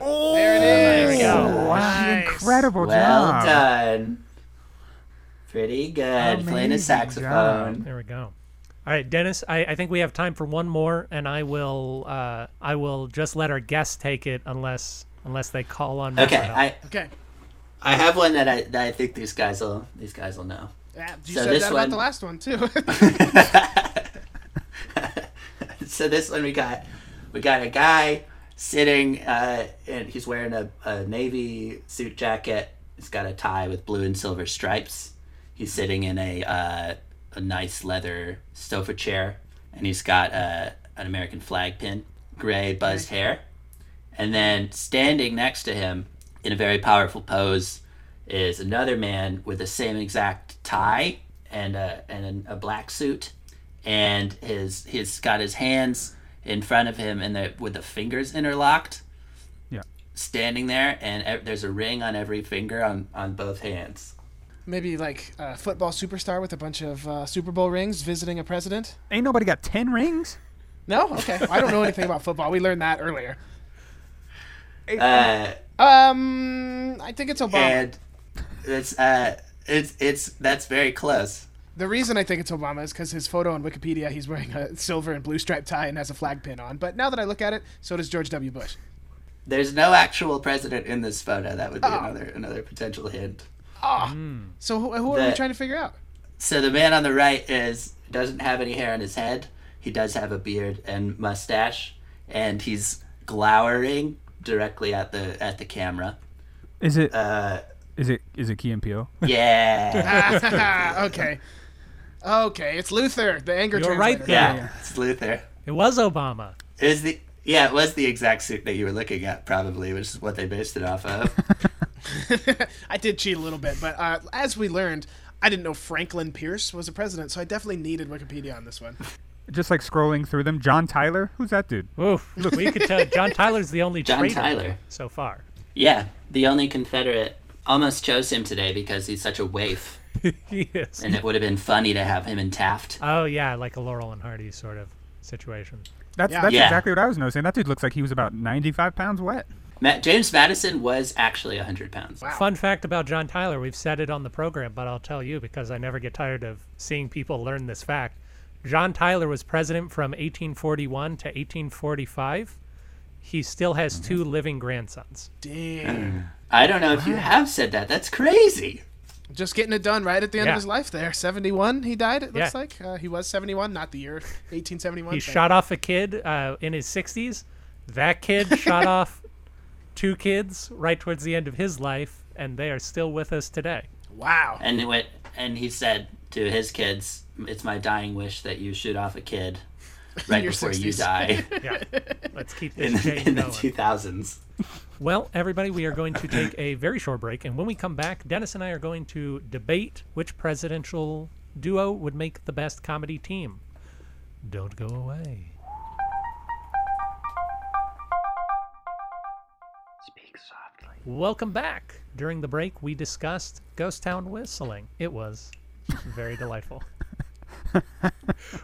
Oh, there it is. we go. Wow, Nice. incredible Well job. done. Pretty good. Playing a Amazing saxophone. There we go. All right, Dennis. I, I think we have time for one more, and I will. Uh, I will just let our guests take it unless unless they call on me. Okay, for help. I Okay. I have one that I that I think these guys will these guys will know. Yeah, you So said this that one- about the last one too. so this one we got we got a guy sitting uh, and he's wearing a, a navy suit jacket he's got a tie with blue and silver stripes he's sitting in a uh, a nice leather sofa chair and he's got uh, an american flag pin gray buzzed hair and then standing next to him in a very powerful pose is another man with the same exact tie and a, and a, a black suit and his he's got his hands in front of him and the, with the fingers interlocked Yeah. standing there and there's a ring on every finger on, on both hands Maybe like a football superstar with a bunch of uh, Super Bowl rings visiting a president. Ain't nobody got ten rings. No, okay. I don't know anything about football. We learned that earlier. Uh, Um, I think it's Obama. and it's uh it's it's that's very close The reason I think it's Obama is because his photo on Wikipedia, he's wearing a silver and blue striped tie and has a flag pin on. But now that I look at it, so does George W. Bush. there's no actual president in this photo that would be Oh. another another potential hint So who, who are we trying to figure out? So the man on the right is doesn't have any hair on his head. He does have a beard and mustache, and he's glowering directly at the at the camera. Is it? Uh, Is it? Is it Key and Peele? yeah, okay. Okay, it's Luther, the anger You're right there. yeah, it's Luther. It was Obama. Is the yeah, it was the exact suit that you were looking at, probably, which is what they based it off of. I did cheat a little bit, but uh, as we learned, I didn't know Franklin Pierce was a president, so I definitely needed Wikipedia on this one. Just like scrolling through them, John Tyler, who's that dude? Oof. Look, we could tell John Tyler's the only John traitor Tyler. so far. Yeah, the only Confederate almost chose him today because he's such a waif, he is. and it would have been funny to have him in Taft. Oh yeah, like a Laurel and Hardy sort of situation. That's Yeah. that's Yeah. exactly what I was noticing. That dude looks like he was about 95 pounds wet. Ma- James Madison was actually 100 pounds. Wow. Fun fact about John Tyler, we've said it on the program, but I'll tell you because I never get tired of seeing people learn this fact. John Tyler was president from 1841 to 1845. He still has two living grandsons. Damn. I don't know if you have said that. That's crazy. Just getting it done right at the end Yeah. of his life there. 71, he died, it looks Yeah. like. Uh, he was 71, not the year 1871. He but- shot off a kid uh, in his 60s. That kid shot off two kids right towards the end of his life, and they are still with us today. Wow. And it went, and he said to his kids, "It's my dying wish that you shoot off a kid right your before you die Yeah, let's keep in, this chain in the 2000s." Well, everybody, we are going to take a very short break, and when we come back, Dennis and I are going to debate which presidential duo would make the best comedy team. Don't go away. Speak softly. Welcome back. During the break, we discussed Ghost Town whistling. It was very delightful.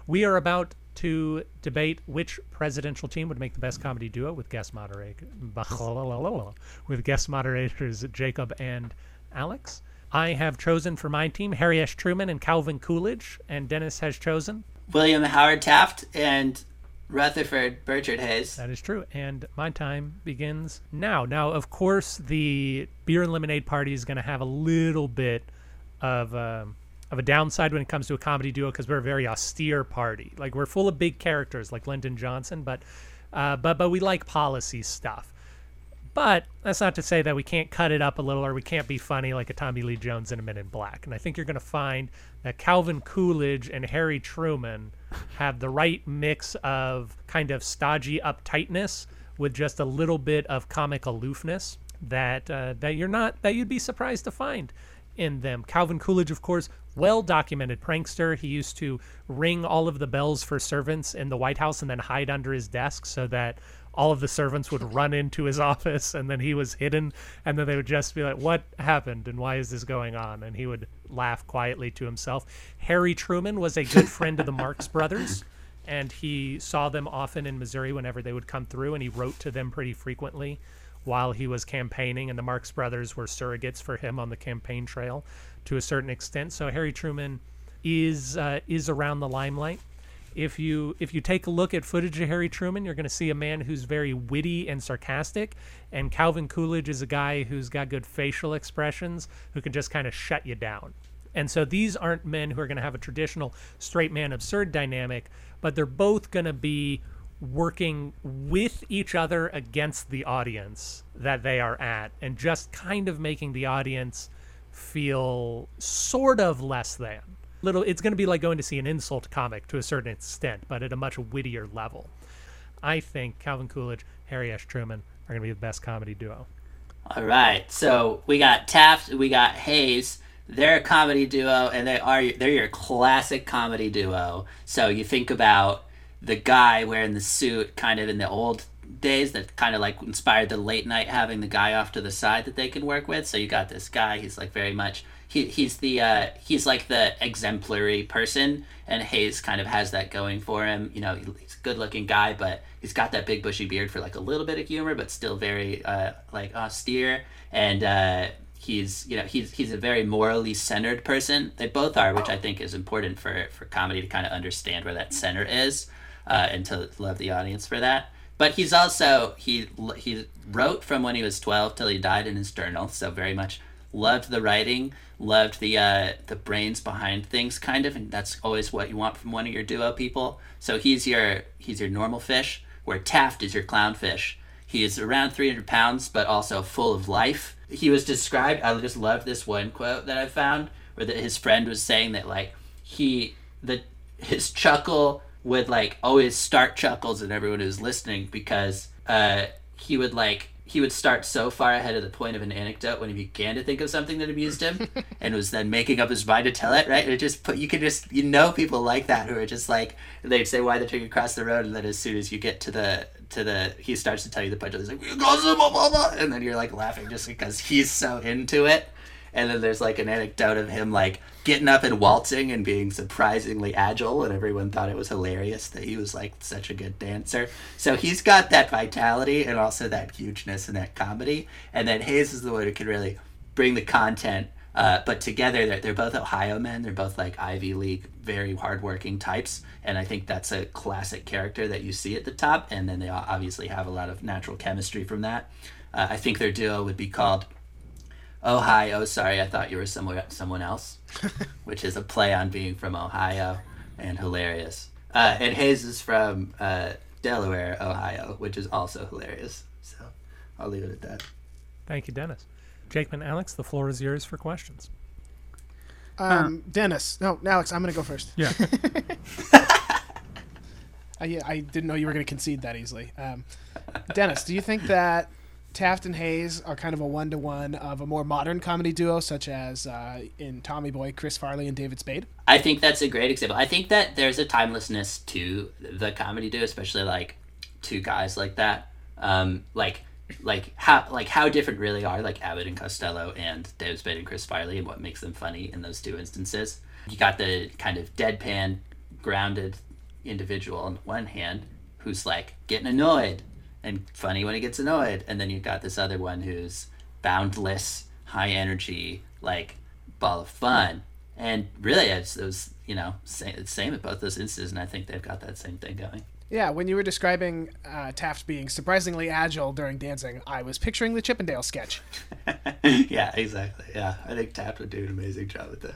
We are about to debate which presidential team would make the best comedy duo with guest moderator with guest moderators Jacob and Alex. I have chosen for my team Harry S. Truman and Calvin Coolidge, and Dennis has chosen. William Howard Taft and Rutherford Birchard Hayes. That is true. And my time begins now. Now, of course, the beer and lemonade party is going to have a little bit of um, of a downside when it comes to a comedy duo because we're a very austere party. Like we're full of big characters like Lyndon Johnson, but uh, but but we like policy stuff. But that's not to say that we can't cut it up a little or we can't be funny like a Tommy Lee Jones in a Men in Black. And I think you're going to find that Calvin Coolidge and Harry Truman have the right mix of kind of stodgy uptightness with just a little bit of comic aloofness that uh, that you're not that you'd be surprised to find in them. Calvin Coolidge, of course, well documented prankster. He used to ring all of the bells for servants in the White House and then hide under his desk so that all of the servants would run into his office and then he was hidden and then they would just be like what happened and why is this going on? And he would laugh quietly to himself. Harry truman was a good friend of the marx brothers and he saw them often in missouri whenever they would come through and he wrote to them pretty frequently while he was campaigning and the marx brothers were surrogates for him on the campaign trail to a certain extent. So harry truman is uh, is around the limelight. If you if you take a look at footage of Harry Truman, you're going to see a man who's very witty and sarcastic, and Calvin Coolidge is a guy who's got good facial expressions, who can just kind of shut you down. And so these aren't men who are going to have a traditional straight man absurd dynamic, but they're both going to be working with each other against the audience that they are at, and just kind of making the audience feel sort of less than little it's going to be like going to see an insult comic to a certain extent but at a much wittier level i think calvin coolidge harry s truman are going to be the best comedy duo All right, so we got Taft, we got Hayes. They're a comedy duo, and they are they're your classic comedy duo. So you think about the guy wearing the suit, kind of in the old days, that kind of like inspired the late night having the guy off to the side that they can work with. So you got this guy. He's like very much he he's the uh, he's like the exemplary person, and Hayes kind of has that going for him. You know, he's a good looking guy, but he's got that big bushy beard for like a little bit of humor, but still very uh, like austere. And uh, he's you know he's he's a very morally centered person. They both are, which I think is important for for comedy to kind of understand where that center is, uh, and to love the audience for that. But he's also he he wrote from when he was twelve till he died in his journal, so very much loved the writing, loved the uh, the brains behind things, kind of, and that's always what you want from one of your duo people. So he's your he's your normal fish, where Taft is your clownfish. He is around 300 pounds, but also full of life. He was described. I just love this one quote that I found, where that his friend was saying that like he the his chuckle would like always start chuckles in everyone who's listening because uh, he would like he would start so far ahead of the point of an anecdote when he began to think of something that amused him and was then making up his mind to tell it right? And it just put you could just you know people like that who are just like they'd say why they're taking across the road and then as soon as you get to the to the he starts to tell you the punch he's like blah, blah, blah, blah, and then you're like laughing just because he's so into it and then there's like an anecdote of him like getting up and waltzing and being surprisingly agile and everyone thought it was hilarious that he was like such a good dancer. So he's got that vitality and also that hugeness and that comedy. And then hayes is the one who can really bring the content uh, but together they're, they're both ohio men. They're both like ivy league very hardworking types. And i think that's a classic character that you see at the top. And then they obviously have a lot of natural chemistry from that. Uh, i think their duo would be called Oh hi, oh sorry, I thought you were somewhere someone else, which is a play on being from Ohio and hilarious. Uh, and Hayes is from uh, Delaware, Ohio, which is also hilarious. So I'll leave it at that. Thank you, Dennis. Jakeman, Alex, the floor is yours for questions. Um, Dennis, no, Alex, I'm gonna go first. Yeah. I, I didn't know you were gonna concede that easily. Um, Dennis, do you think that Taft and Hayes are kind of a one to one of a more modern comedy duo, such as uh, in Tommy Boy, Chris Farley, and David Spade. I think that's a great example. I think that there's a timelessness to the comedy duo, especially like two guys like that. Um, like like how like how different really are like Abbott and Costello and David Spade and Chris Farley and what makes them funny in those two instances. You got the kind of deadpan, grounded individual on one hand who's like getting annoyed and funny when he gets annoyed. And then you've got this other one who's boundless, high energy, like ball of fun. And really, it's those, you know, same, same at both those instances. And I think they've got that same thing going. Yeah, when you were describing uh, Taft being surprisingly agile during dancing, I was picturing the Chippendale sketch. yeah, exactly. Yeah, I think Taft would do an amazing job with that.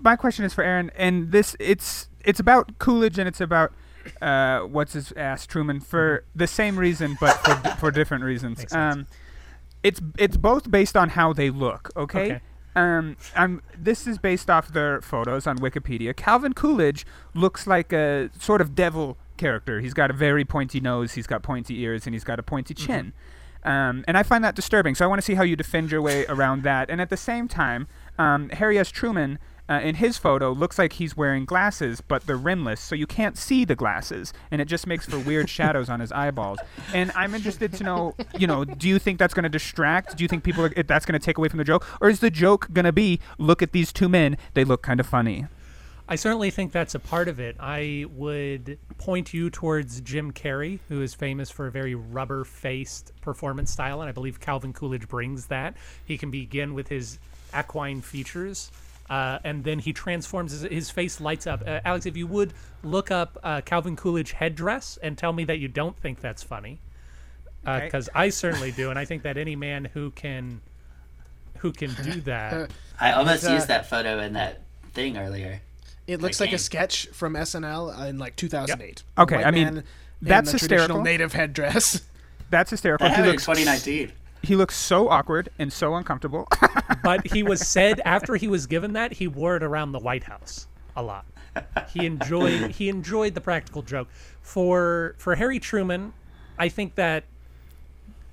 My question is for Aaron, and this it's it's about Coolidge and it's about uh, what's his ass Truman for the same reason, but for, for different reasons. Um, it's it's both based on how they look. Okay. Okay. Um, I'm, this is based off their photos on Wikipedia. Calvin Coolidge looks like a sort of devil character. He's got a very pointy nose, he's got pointy ears, and he's got a pointy chin. Um, and I find that disturbing. So I want to see how you defend your way around that. And at the same time, um, Harry S. Truman uh, in his photo looks like he's wearing glasses, but they're rimless, so you can't see the glasses, and it just makes for weird shadows on his eyeballs. And I'm interested to know, you know, do you think that's going to distract? Do you think people are, that's going to take away from the joke, or is the joke going to be, look at these two men, they look kind of funny? I certainly think that's a part of it. I would point you towards Jim Carrey, who is famous for a very rubber faced performance style, and I believe Calvin Coolidge brings that. He can begin with his equine features. Uh, and then he transforms his, his face lights up. Uh, Alex, if you would look up uh, Calvin Coolidge headdress and tell me that you don't think that's funny, Okay. because I certainly do, and I think that any man who can who can do that I almost uh, used that photo in that thing earlier. It looks I like a sketch from SNL in like 2008. Okay, White I mean, man in that's the traditional hysterical. native headdress. That's hysterical. That He happened looks, 2019. He looks so awkward and so uncomfortable. but he was said after he was given that he wore it around the White House a lot. He enjoyed he enjoyed the practical joke. For for Harry Truman, I think that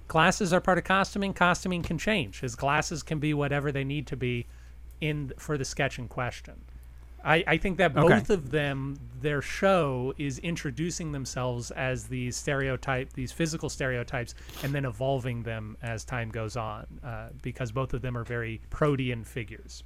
glasses are part of costuming. Costuming can change. His glasses can be whatever they need to be in for the sketch in question. I, I think that Okay. both of them, their show is introducing themselves as these stereotype, these physical stereotypes, and then evolving them as time goes on, uh, because both of them are very protean figures.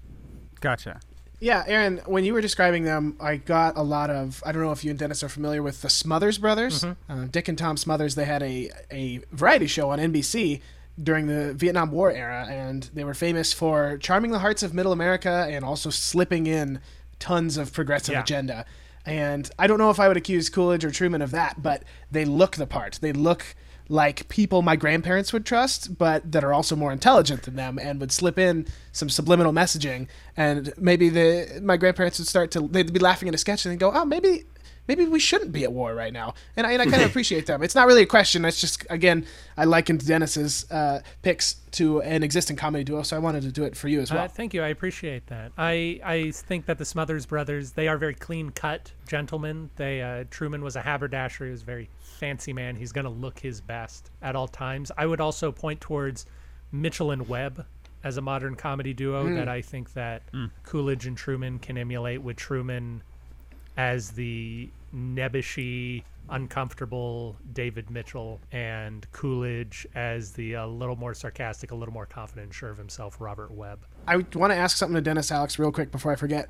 gotcha. Yeah, Aaron, when you were describing them, I got a lot of. I don't know if you and Dennis are familiar with the Smothers Brothers. Uh, Dick and Tom Smothers. They had a a variety show on NBC during the Vietnam War era, and they were famous for charming the hearts of Middle America and also slipping in tons of progressive Yeah. agenda. And I don't know if I would accuse Coolidge or Truman of that, but they look the part. They look like people my grandparents would trust, but that are also more intelligent than them and would slip in some subliminal messaging. And maybe the my grandparents would start to they'd be laughing at a sketch and they'd go, oh, maybe maybe we shouldn't be at war right now. And I, and I kind of appreciate them. It's not really a question. It's just again, I likened Dennis's uh, picks to an existing comedy duo, so I wanted to do it for you as well. Uh, thank you. I appreciate that. I, I think that the Smothers brothers, they are very clean cut gentlemen. They uh, Truman was a haberdasher. He was a very fancy man. He's going to look his best at all times. I would also point towards Mitchell and Webb as a modern comedy duo that I think that Coolidge and Truman can emulate with Truman as the nebbishy, uncomfortable David Mitchell and Coolidge as the a little more sarcastic, a little more confident and sure of himself Robert Webb. I want to ask something to Dennis Alex real quick before I forget.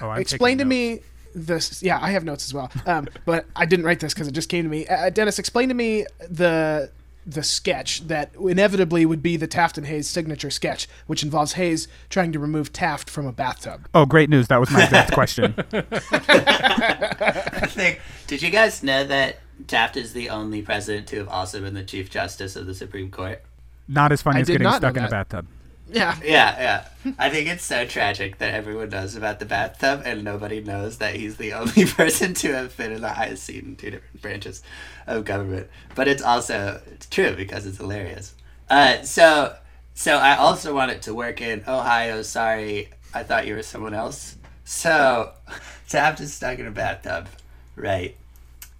Oh, I'm explain to taking me this. Yeah, I have notes as well, um, but I didn't write this because it just came to me. Uh, Dennis, explain to me the the sketch that inevitably would be the Taft and Hayes signature sketch, which involves Hayes trying to remove Taft from a bathtub. Oh, great news! That was my exact question. I think. Did you guys know that Taft is the only president to have also been the Chief Justice of the Supreme Court? Not as funny I as getting stuck in a bathtub. Yeah, Yeah, yeah. I think it's so tragic that everyone knows about the bathtub and nobody knows that he's the only person to have been in the highest seat in two different branches of government. But it's also it's true because it's hilarious. Uh, so so I also wanted to work in Ohio. Sorry, I thought you were someone else. So Taft is stuck in a bathtub, right?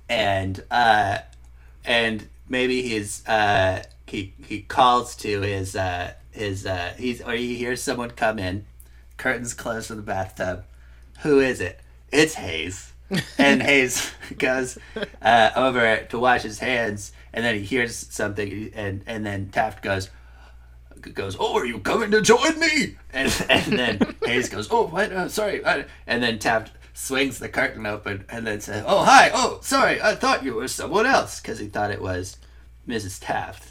And uh, and maybe he's uh he he calls to his uh his uh he's or he hears someone come in curtains closed to the bathtub who is it it's hayes and hayes goes uh over to wash his hands and then he hears something and and then taft goes goes, "Oh, are you coming to join me?" And and then Hayes goes, "Oh, what? Uh, sorry." Uh, and then Taft swings the curtain open and then says, "Oh, hi. Oh, sorry. I thought you were someone else because he thought it was Mrs. Taft."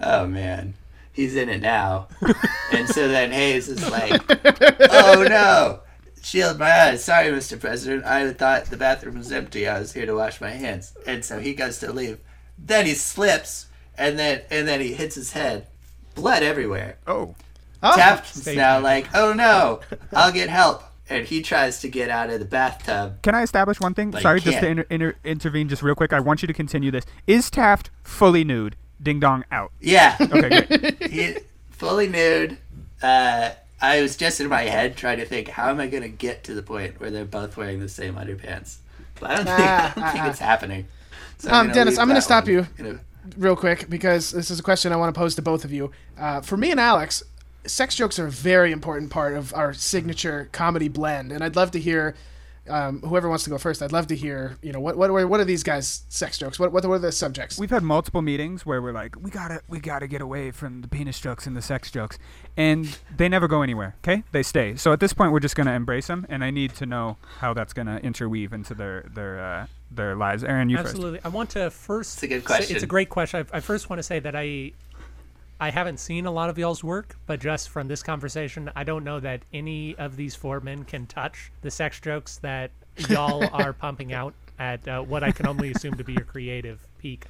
Oh man, he's in it now. and so then Hayes is like, "Oh no." Shield my eyes. Sorry, Mr. President. I thought the bathroom was empty. I was here to wash my hands. And so he goes to leave. Then he slips, and then and then he hits his head. Blood everywhere. Oh, ah. Taft's Stage now diving. like, oh no, I'll get help. And he tries to get out of the bathtub. can I establish one thing? Sorry, just to inter- inter- intervene just real quick. I want you to continue this. Is Taft fully nude? Ding dong out. Yeah, Okay, great. he fully nude. Uh, I was just in my head trying to think, how am I going to get to the point where they're both wearing the same underpants? But I don't think, I don't think it's happening. So Um, Dennis, I'm gonna stop one. you. Gonna- real quick because this is a question I want to pose to both of you. Uh, for me and Alex, sex jokes are a very important part of our signature comedy blend, and I'd love to hear. Um, whoever wants to go first, I'd love to hear. You know, what what what are these guys' sex jokes? What what, what are the subjects? We've had multiple meetings where we're like, we gotta, we gotta get away from the penis jokes and the sex jokes, and they never go anywhere. Okay, they stay. So at this point, we're just gonna embrace them, and I need to know how that's gonna interweave into their their uh, their lives. Aaron, you first. Absolutely. I want to first. It's a good say- It's a great question. I, I first want to say that I, I haven't seen a lot of y'all's work, but just from this conversation, I don't know that any of these four men can touch the sex jokes that y'all are pumping out at uh, what I can only assume to be your creative peak.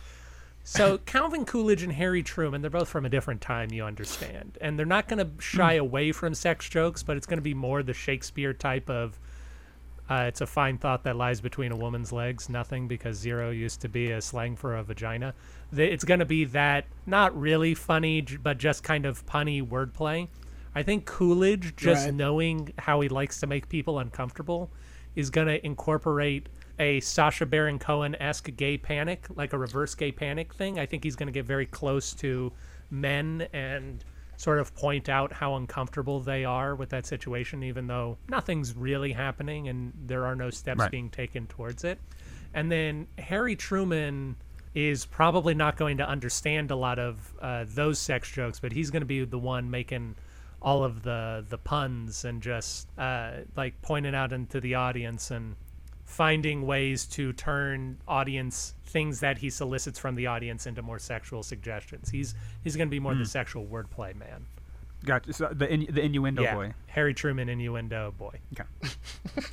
So Calvin Coolidge and Harry Truman, they're both from a different time, you understand. And they're not going to shy away from sex jokes, but it's going to be more the Shakespeare type of uh, it's a fine thought that lies between a woman's legs. Nothing, because zero used to be a slang for a vagina. The- It's going to be that not really funny, but just kind of punny wordplay. I think Coolidge, just Right. knowing how he likes to make people uncomfortable, is going to incorporate a Sacha Baron Cohen esque gay panic, like a reverse gay panic thing. I think he's going to get very close to men and sort of point out how uncomfortable they are with that situation, even though nothing's really happening and there are no steps Right. being taken towards it. And then Harry Truman is probably not going to understand a lot of uh, those sex jokes, but he's going to be the one making all of the the puns and just uh, like pointing out into the audience and finding ways to turn audience things that he solicits from the audience into more sexual suggestions. He's he's going to be more the sexual wordplay man. Gotcha. So the in, the innuendo yeah, boy. Harry Truman innuendo boy. Okay.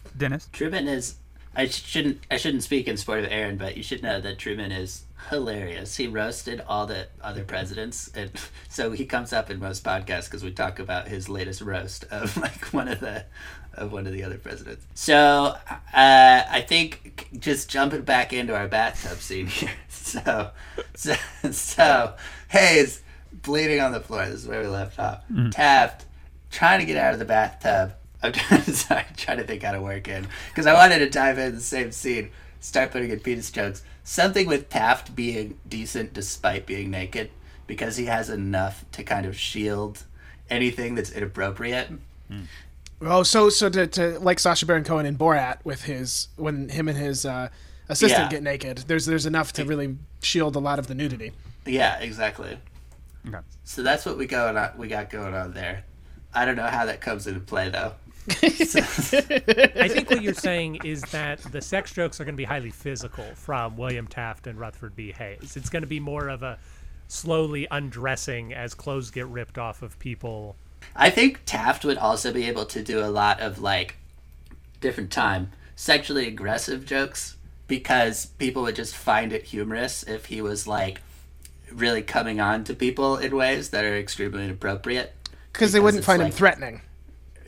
Dennis. Truman is. I shouldn't. I shouldn't speak in support of Aaron, but you should know that Truman is hilarious. He roasted all the other presidents, and so he comes up in most podcasts because we talk about his latest roast of like one of the of one of the other presidents. So uh, I think just jumping back into our bathtub scene here. So, so, so Hayes bleeding on the floor. This is where we left off. Taft trying to get out of the bathtub. I'm trying, sorry, trying to think how to work in because I wanted to dive in the same scene, start putting in penis jokes. Something with Taft being decent despite being naked because he has enough to kind of shield anything that's inappropriate. Oh, so so to, to like Sacha Baron Cohen in Borat with his when him and his uh, assistant Yeah. get naked. There's there's enough to really shield a lot of the nudity. Yeah, exactly. Okay. So that's what we going on. We got going on there. I don't know how that comes into play though. I think what you're saying is that the sex jokes are going to be highly physical from William Taft and Rutherford B. Hayes. It's going to be more of a slowly undressing as clothes get ripped off of people. I think Taft would also be able to do a lot of like different time sexually aggressive jokes because people would just find it humorous if he was like really coming on to people in ways that are extremely inappropriate. Because they wouldn't it's find him threatening.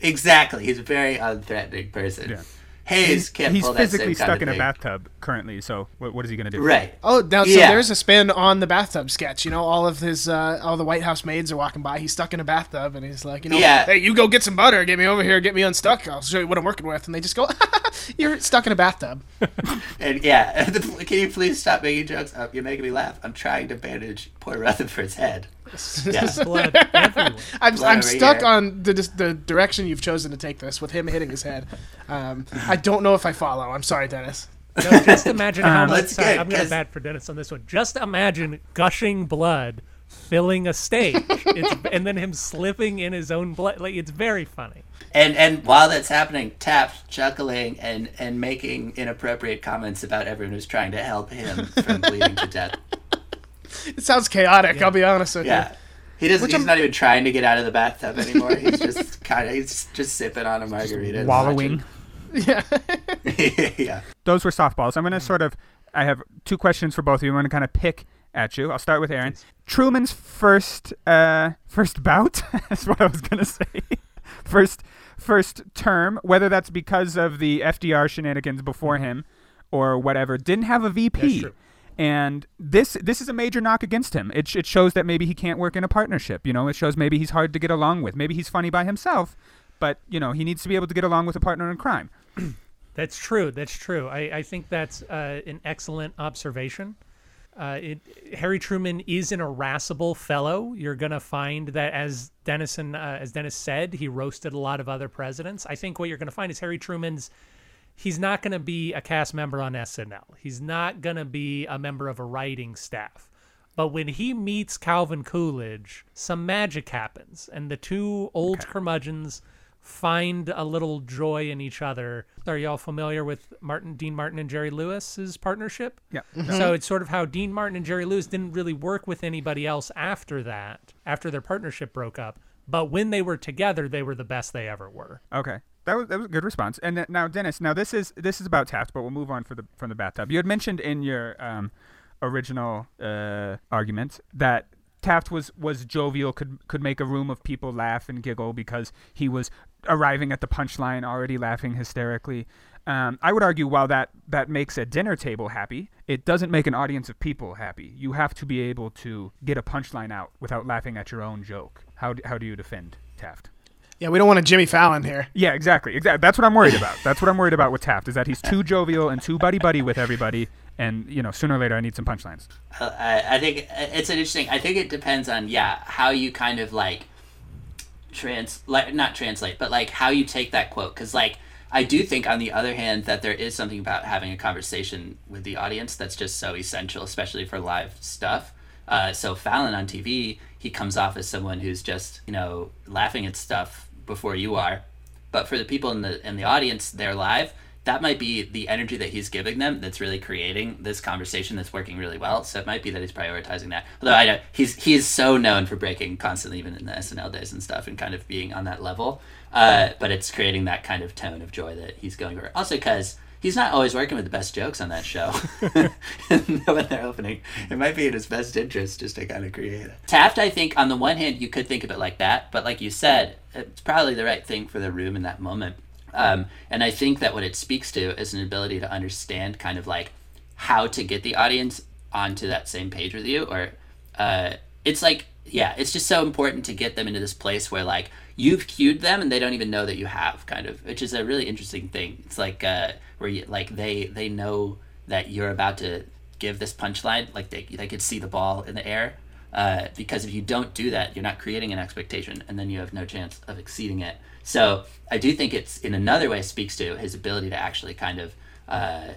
Exactly, he's a very unthreatening person. Yeah. Hayes can't He's pull that physically same kind stuck of in a thing. bathtub currently, so what, what is he going to do? Right. Oh, now so Yeah. there's a spin on the bathtub sketch. You know, all of his, uh, all the White House maids are walking by. He's stuck in a bathtub, and he's like, you know, Yeah. hey, you go get some butter, get me over here, get me unstuck. I'll show you what I'm working with. And they just go, you're stuck in a bathtub. And yeah, can you please stop making jokes? Oh, you're making me laugh. I'm trying to bandage poor Rutherford's head. Yeah. Blood everywhere. I'm, Blood I'm stuck here. on the the direction you've chosen to take this with him hitting his head. Um, I don't know if I follow. I'm sorry, Dennis. No, just imagine how much. Sorry, good, I'm going 'cause- to bad for Dennis on this one. Just imagine gushing blood filling a stage, it's, and then him slipping in his own blood. Like it's very funny. And and while that's happening, Taft chuckling and and making inappropriate comments about everyone who's trying to help him from bleeding to death. It sounds chaotic. I'll be honest with you. Yeah. He doesn't. Which he's I'm- not even trying to get out of the bathtub anymore. He's just kind of. He's just sipping on a margarita, and Wallowing. Yeah. yeah. Those were softballs. I'm going to sort of. I have two questions for both of you. I'm going to kind of pick at you. I'll start with Aaron. Truman's first uh, first bout. That's what I was going to say. first first term, whether that's because of the FDR shenanigans before him or whatever, didn't have a VP. And this this is a major knock against him. It, it shows that maybe he can't work in a partnership. You know, it shows maybe he's hard to get along with. Maybe he's funny by himself, but you know he needs to be able to get along with a partner in crime. That's true. That's true. I, I think that's uh, an excellent observation. Uh, it, Harry Truman is an irascible fellow. You're gonna find that, as Dennison, uh, as Dennis said, he roasted a lot of other presidents. I think what you're gonna find is Harry Truman's. He's not gonna be a cast member on SNL. He's not gonna be a member of a writing staff. But when he meets Calvin Coolidge, some magic happens, and the two old curmudgeons find a little joy in each other. Are y'all familiar with Martin, Dean Martin, and Jerry Lewis's partnership? Yeah. Mm-hmm. So it's sort of how Dean Martin and Jerry Lewis didn't really work with anybody else after that, after their partnership broke up. But when they were together, they were the best they ever were. Okay, that was that was a good response. And then, now, Dennis, now this is this is about Taft, but we'll move on for the from the bathtub. You had mentioned in your um, original uh, argument that Taft was was jovial, could could make a room of people laugh and giggle because he was arriving at the punchline already laughing hysterically. Um, I would argue while that that makes a dinner table happy, it doesn't make an audience of people happy. You have to be able to get a punchline out without laughing at your own joke. How how do you defend Taft? Yeah, we don't want a Jimmy Fallon here. Yeah, exactly. Exactly. That's what I'm worried about. That's what I'm worried about with Taft is that he's too jovial and too buddy buddy with everybody, and you know, sooner or later I need some punchlines. Uh, I, I think it's an interesting. I think it depends on yeah how you kind of like trans like not translate, but like how you take that quote. Because like I do think on the other hand that there is something about having a conversation with the audience that's just so essential, especially for live stuff. Uh, so Fallon on TV, he comes off as someone who's just you know laughing at stuff before you are, but for the people in the in the audience, they're live. That might be the energy that he's giving them that's really creating this conversation that's working really well. So it might be that he's prioritizing that. Although I know he's he is so known for breaking constantly, even in the SNL days and stuff, and kind of being on that level. Uh, but it's creating that kind of tone of joy that he's going for. Also, because he's not always working with the best jokes on that show. when they're opening, it might be in his best interest just to kind of create it. Taft, I think, on the one hand, you could think of it like that, but like you said, it's probably the right thing for the room in that moment. Um, and I think that what it speaks to is an ability to understand kind of like how to get the audience onto that same page with you. Or uh, it's like, yeah, it's just so important to get them into this place where like you've cued them and they don't even know that you have, kind of, which is a really interesting thing. It's like uh, where you like they they know that you're about to give this punchline, like they they could see the ball in the air. Uh, because if you don't do that, you're not creating an expectation, and then you have no chance of exceeding it. So I do think it's in another way speaks to his ability to actually kind of uh,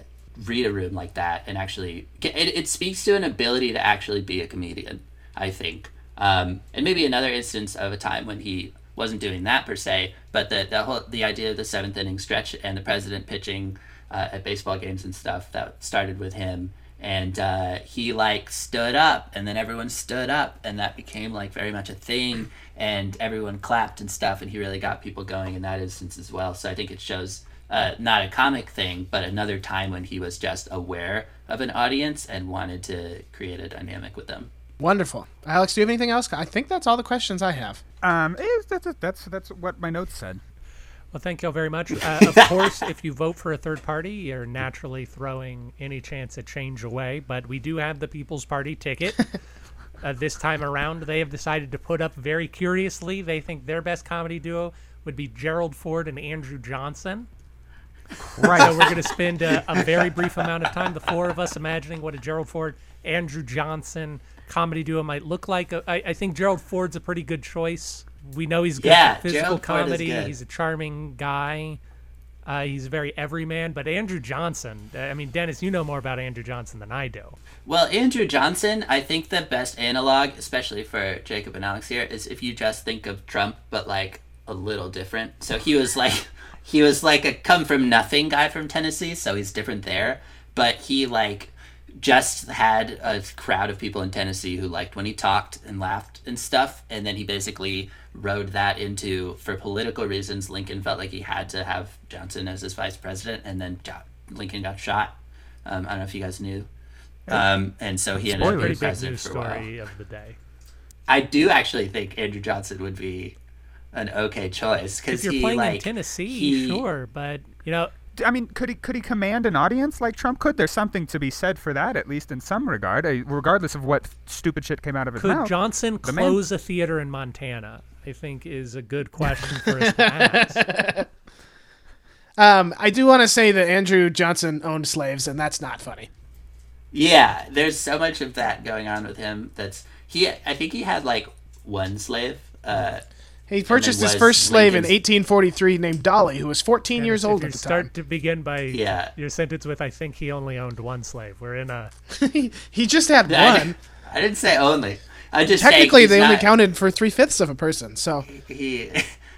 read a room like that and actually it, it speaks to an ability to actually be a comedian. I think, um, and maybe another instance of a time when he wasn't doing that per se, but the the whole the idea of the seventh inning stretch and the president pitching uh, at baseball games and stuff that started with him and uh, he like stood up and then everyone stood up and that became like very much a thing and everyone clapped and stuff and he really got people going in that instance as well so i think it shows uh, not a comic thing but another time when he was just aware of an audience and wanted to create a dynamic with them Wonderful. Alex, do you have anything else? I think that's all the questions I have. Um, eh, that's that's that's what my notes said. Well, thank you all very much. Uh, of course, if you vote for a third party, you're naturally throwing any chance at change away. But we do have the People's Party ticket. uh, this time around, they have decided to put up very curiously. They think their best comedy duo would be Gerald Ford and Andrew Johnson. Right. So we're going to spend a, a very brief amount of time, the four of us, imagining what a Gerald Ford, Andrew Johnson comedy duo might look like. Uh, I, I think Gerald Ford's a pretty good choice. We know he's good Yeah, at physical Gerald comedy. He's a charming guy. Uh, he's a very everyman. But Andrew Johnson, I mean, Dennis, you know more about Andrew Johnson than I do. Well, Andrew Johnson, I think the best analog, especially for Jacob and Alex here, is if you just think of Trump, but like a little different. So he was like, he was like a come from nothing guy from Tennessee, so he's different there. But he like just had a crowd of people in Tennessee who liked when he talked and laughed and stuff, and then he basically rode that into for political reasons. Lincoln felt like he had to have Johnson as his vice president, and then Jo- Lincoln got shot. Um, I don't know if you guys knew. Um, and so he ended up being president for a while. story of the day. I do actually think Andrew Johnson would be an okay choice If because you're he playing like in Tennessee, he- sure, but you know, I mean, could he could he command an audience like Trump could? There's something to be said for that, at least in some regard, uh, regardless of what stupid shit came out of his could mouth. Johnson The man- close a theater in Montana? I think is a good question for us to ask. Um, I do want to say that Andrew Johnson owned slaves, and that's not funny. Yeah, there's so much of that going on with him. That's he. I think he had like one slave. Uh, He purchased his first slave in 1843 named Dolly, who was 14 years if old you at the start time. to begin by Yeah. your sentence with "I think he only owned one slave." We're in a he just had I, one. I didn't say only. I just Technically, he's they only counted for three fifths of a person. So he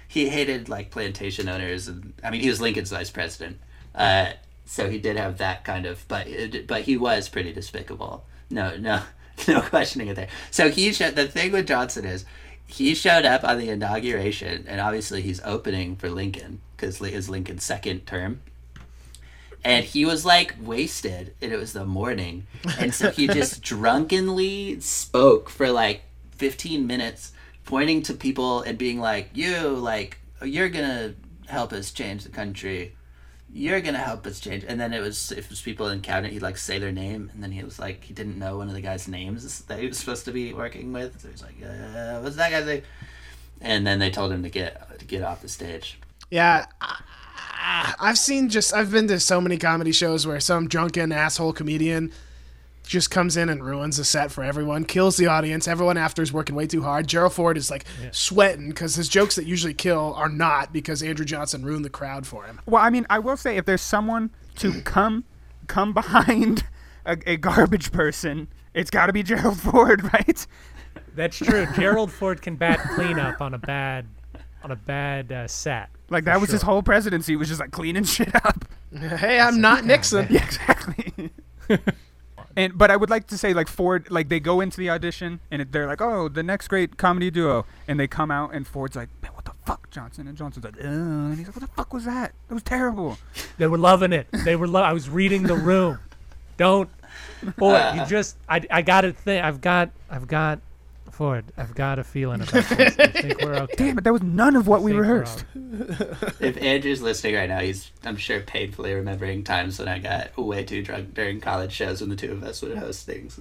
he hated like plantation owners and I mean he was Lincoln's vice president, uh, so he did have that kind of but it, but he was pretty despicable. No no no questioning it there. So he the thing with Johnson is he showed up on the inauguration and obviously he's opening for Lincoln because is Lincoln's second term. And he was like wasted, and it was the morning, and so he just drunkenly spoke for like 15 minutes pointing to people and being like you like you're gonna help us change the country you're gonna help us change and then it was if it was people in cabinet he'd like say their name and then he was like he didn't know one of the guys names that he was supposed to be working with so he's like uh, what's that guy's name? And then they told him to get to get off the stage. Yeah, I've seen just I've been to so many comedy shows where some drunken asshole comedian just comes in and ruins the set for everyone, kills the audience. Everyone after is working way too hard. Gerald Ford is like sweating because his jokes that usually kill are not because Andrew Johnson ruined the crowd for him. Well, I mean, I will say if there's someone to come come behind a, a garbage person, it's got to be Gerald Ford, right? That's true. Gerald Ford can bat cleanup on a bad on a bad uh, set. Like that was his whole presidency was just like cleaning shit up. Hey, I'm not Nixon. Yeah, exactly. And but I would like to say like Ford, like they go into the audition and it, they're like, oh, the next great comedy duo, and they come out and Ford's like, man, what the fuck, Johnson? And Johnson's like, uh, and he's like, what the fuck was that? That was terrible. They were loving it. They were. Lo- I was reading the room. Don't. Boy, you just. I. I got to think. I've got. I've got Ford, I've got a feeling about this. I think we're okay. Damn it, that was none of what we we're rehearsed. If Andrew's listening right now, he's I'm sure painfully remembering times when I got way too drunk during college shows when the two of us would host things.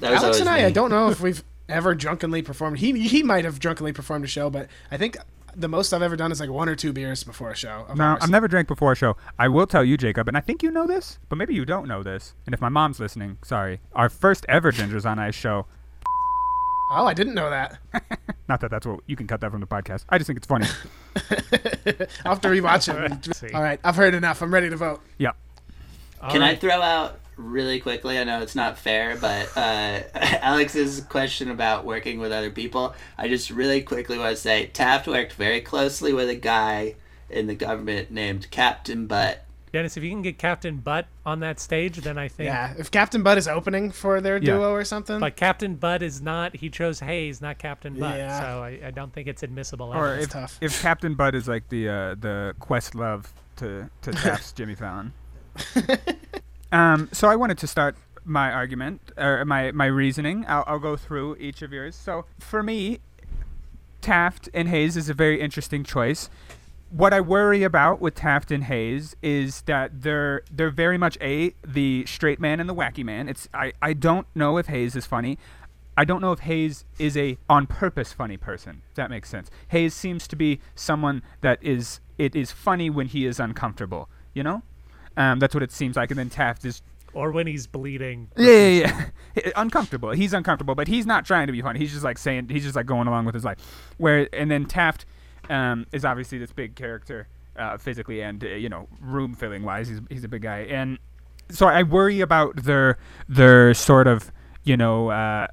That was Alex and I, me. I don't know if we've ever drunkenly performed. He he might have drunkenly performed a show, but I think the most I've ever done is like one or two beers before a show. No, ours. I've never drank before a show. I will tell you, Jacob, and I think you know this, but maybe you don't know this. And if my mom's listening, sorry. Our first ever Gingers on Ice show. Oh, I didn't know that. Not that that's what you can cut that from the podcast. I just think it's funny. I'll have to rewatch See. it. All right, I've heard enough. I'm ready to vote. yeah. Can All I throw out really quickly? I know it's not fair, but uh, Alex's question about working with other people, I just really quickly want to say Taft worked very closely with a guy in the government named Captain Butt. Dennis, if you can get Captain Butt on that stage, then I think. Yeah, if Captain Butt is opening for their Yeah. duo or something. But Captain Butt is not. He chose Hayes, not Captain Butt. Yeah. So I, I don't think it's admissible. Or evidence. if, tough. if Captain Butt is like the uh, the Questlove to to Taft's Jimmy Fallon. um, so I wanted to start my argument or my my reasoning. I'll, I'll go through each of yours. So for me, Taft and Hayes is a very interesting choice. What I worry about with Taft and Hayes is that they're they're very much a the straight man and the wacky man. It's I, I don't know if Hayes is funny. I don't know if Hayes is a on purpose funny person. If that makes sense. Hayes seems to be someone that is it is funny when he is uncomfortable. You know, um, that's what it seems like. And then Taft is or when he's bleeding. yeah, yeah, yeah. uncomfortable. He's uncomfortable, but he's not trying to be funny. He's just like saying, he's just like going along with his life. Where and then Taft um, is obviously this big character, uh, physically and uh, you know room filling wise. He's he's a big guy, and so I worry about their their sort of you know uh,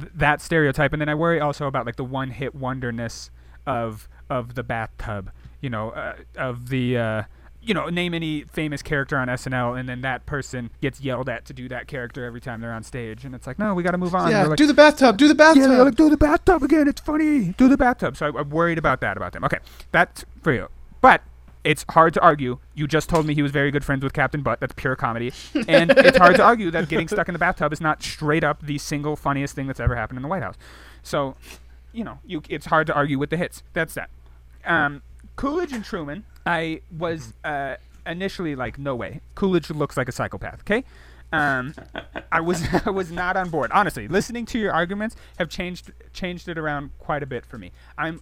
th- that stereotype, and then I worry also about like the one hit wonderness of of the bathtub. You know, uh, of the. You know, name any famous character on SNL, and then that person gets yelled at to do that character every time they're on stage, and it's like, no, we got to move on. yeah, like, do the bathtub. Do the bathtub. yeah, like, do the bathtub again. It's funny. Do the bathtub. So I, I'm worried about that about them. Okay, that's for you. But it's hard to argue. You just told me he was very good friends with Captain Butt. That's pure comedy. And it's hard to argue that getting stuck in the bathtub is not straight up the single funniest thing that's ever happened in the White House. So, you know, you it's hard to argue with the hits. That's that. Um, Coolidge and Truman, I was uh, initially like, no way. Coolidge looks like a psychopath. Okay. Um, I was I was not on board. Honestly, listening to your arguments have changed changed it around quite a bit for me. I'm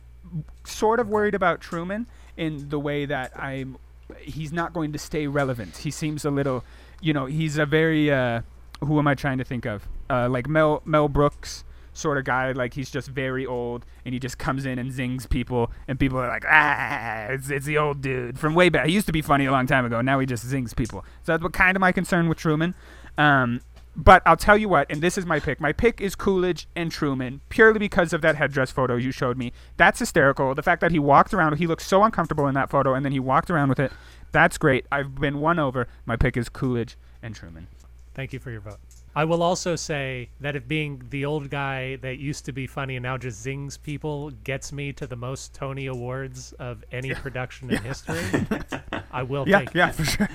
sort of worried about Truman in the way that I'm he's not going to stay relevant. He seems a little, you know, he's a very uh, who am I trying to think of? Uh, like Mel Mel Brooks sort of guy. Like he's just very old and he just comes in and zings people, and people are like, ah, it's, it's the old dude from way back. He used to be funny a long time ago. Now he just zings people. So that's what kind of my concern with Truman. Um, but I'll tell you what, and this is my pick. My pick is Coolidge and Truman, purely because of that headdress photo you showed me. That's hysterical. The fact that he walked around, he looked so uncomfortable in that photo, and then he walked around with it. That's great. I've been won over. My pick is Coolidge and Truman. Thank you for your vote. I will also say that if being the old guy that used to be funny and now just zings people gets me to the most Tony Awards of any production in history, I will Yeah, take yeah, for sure.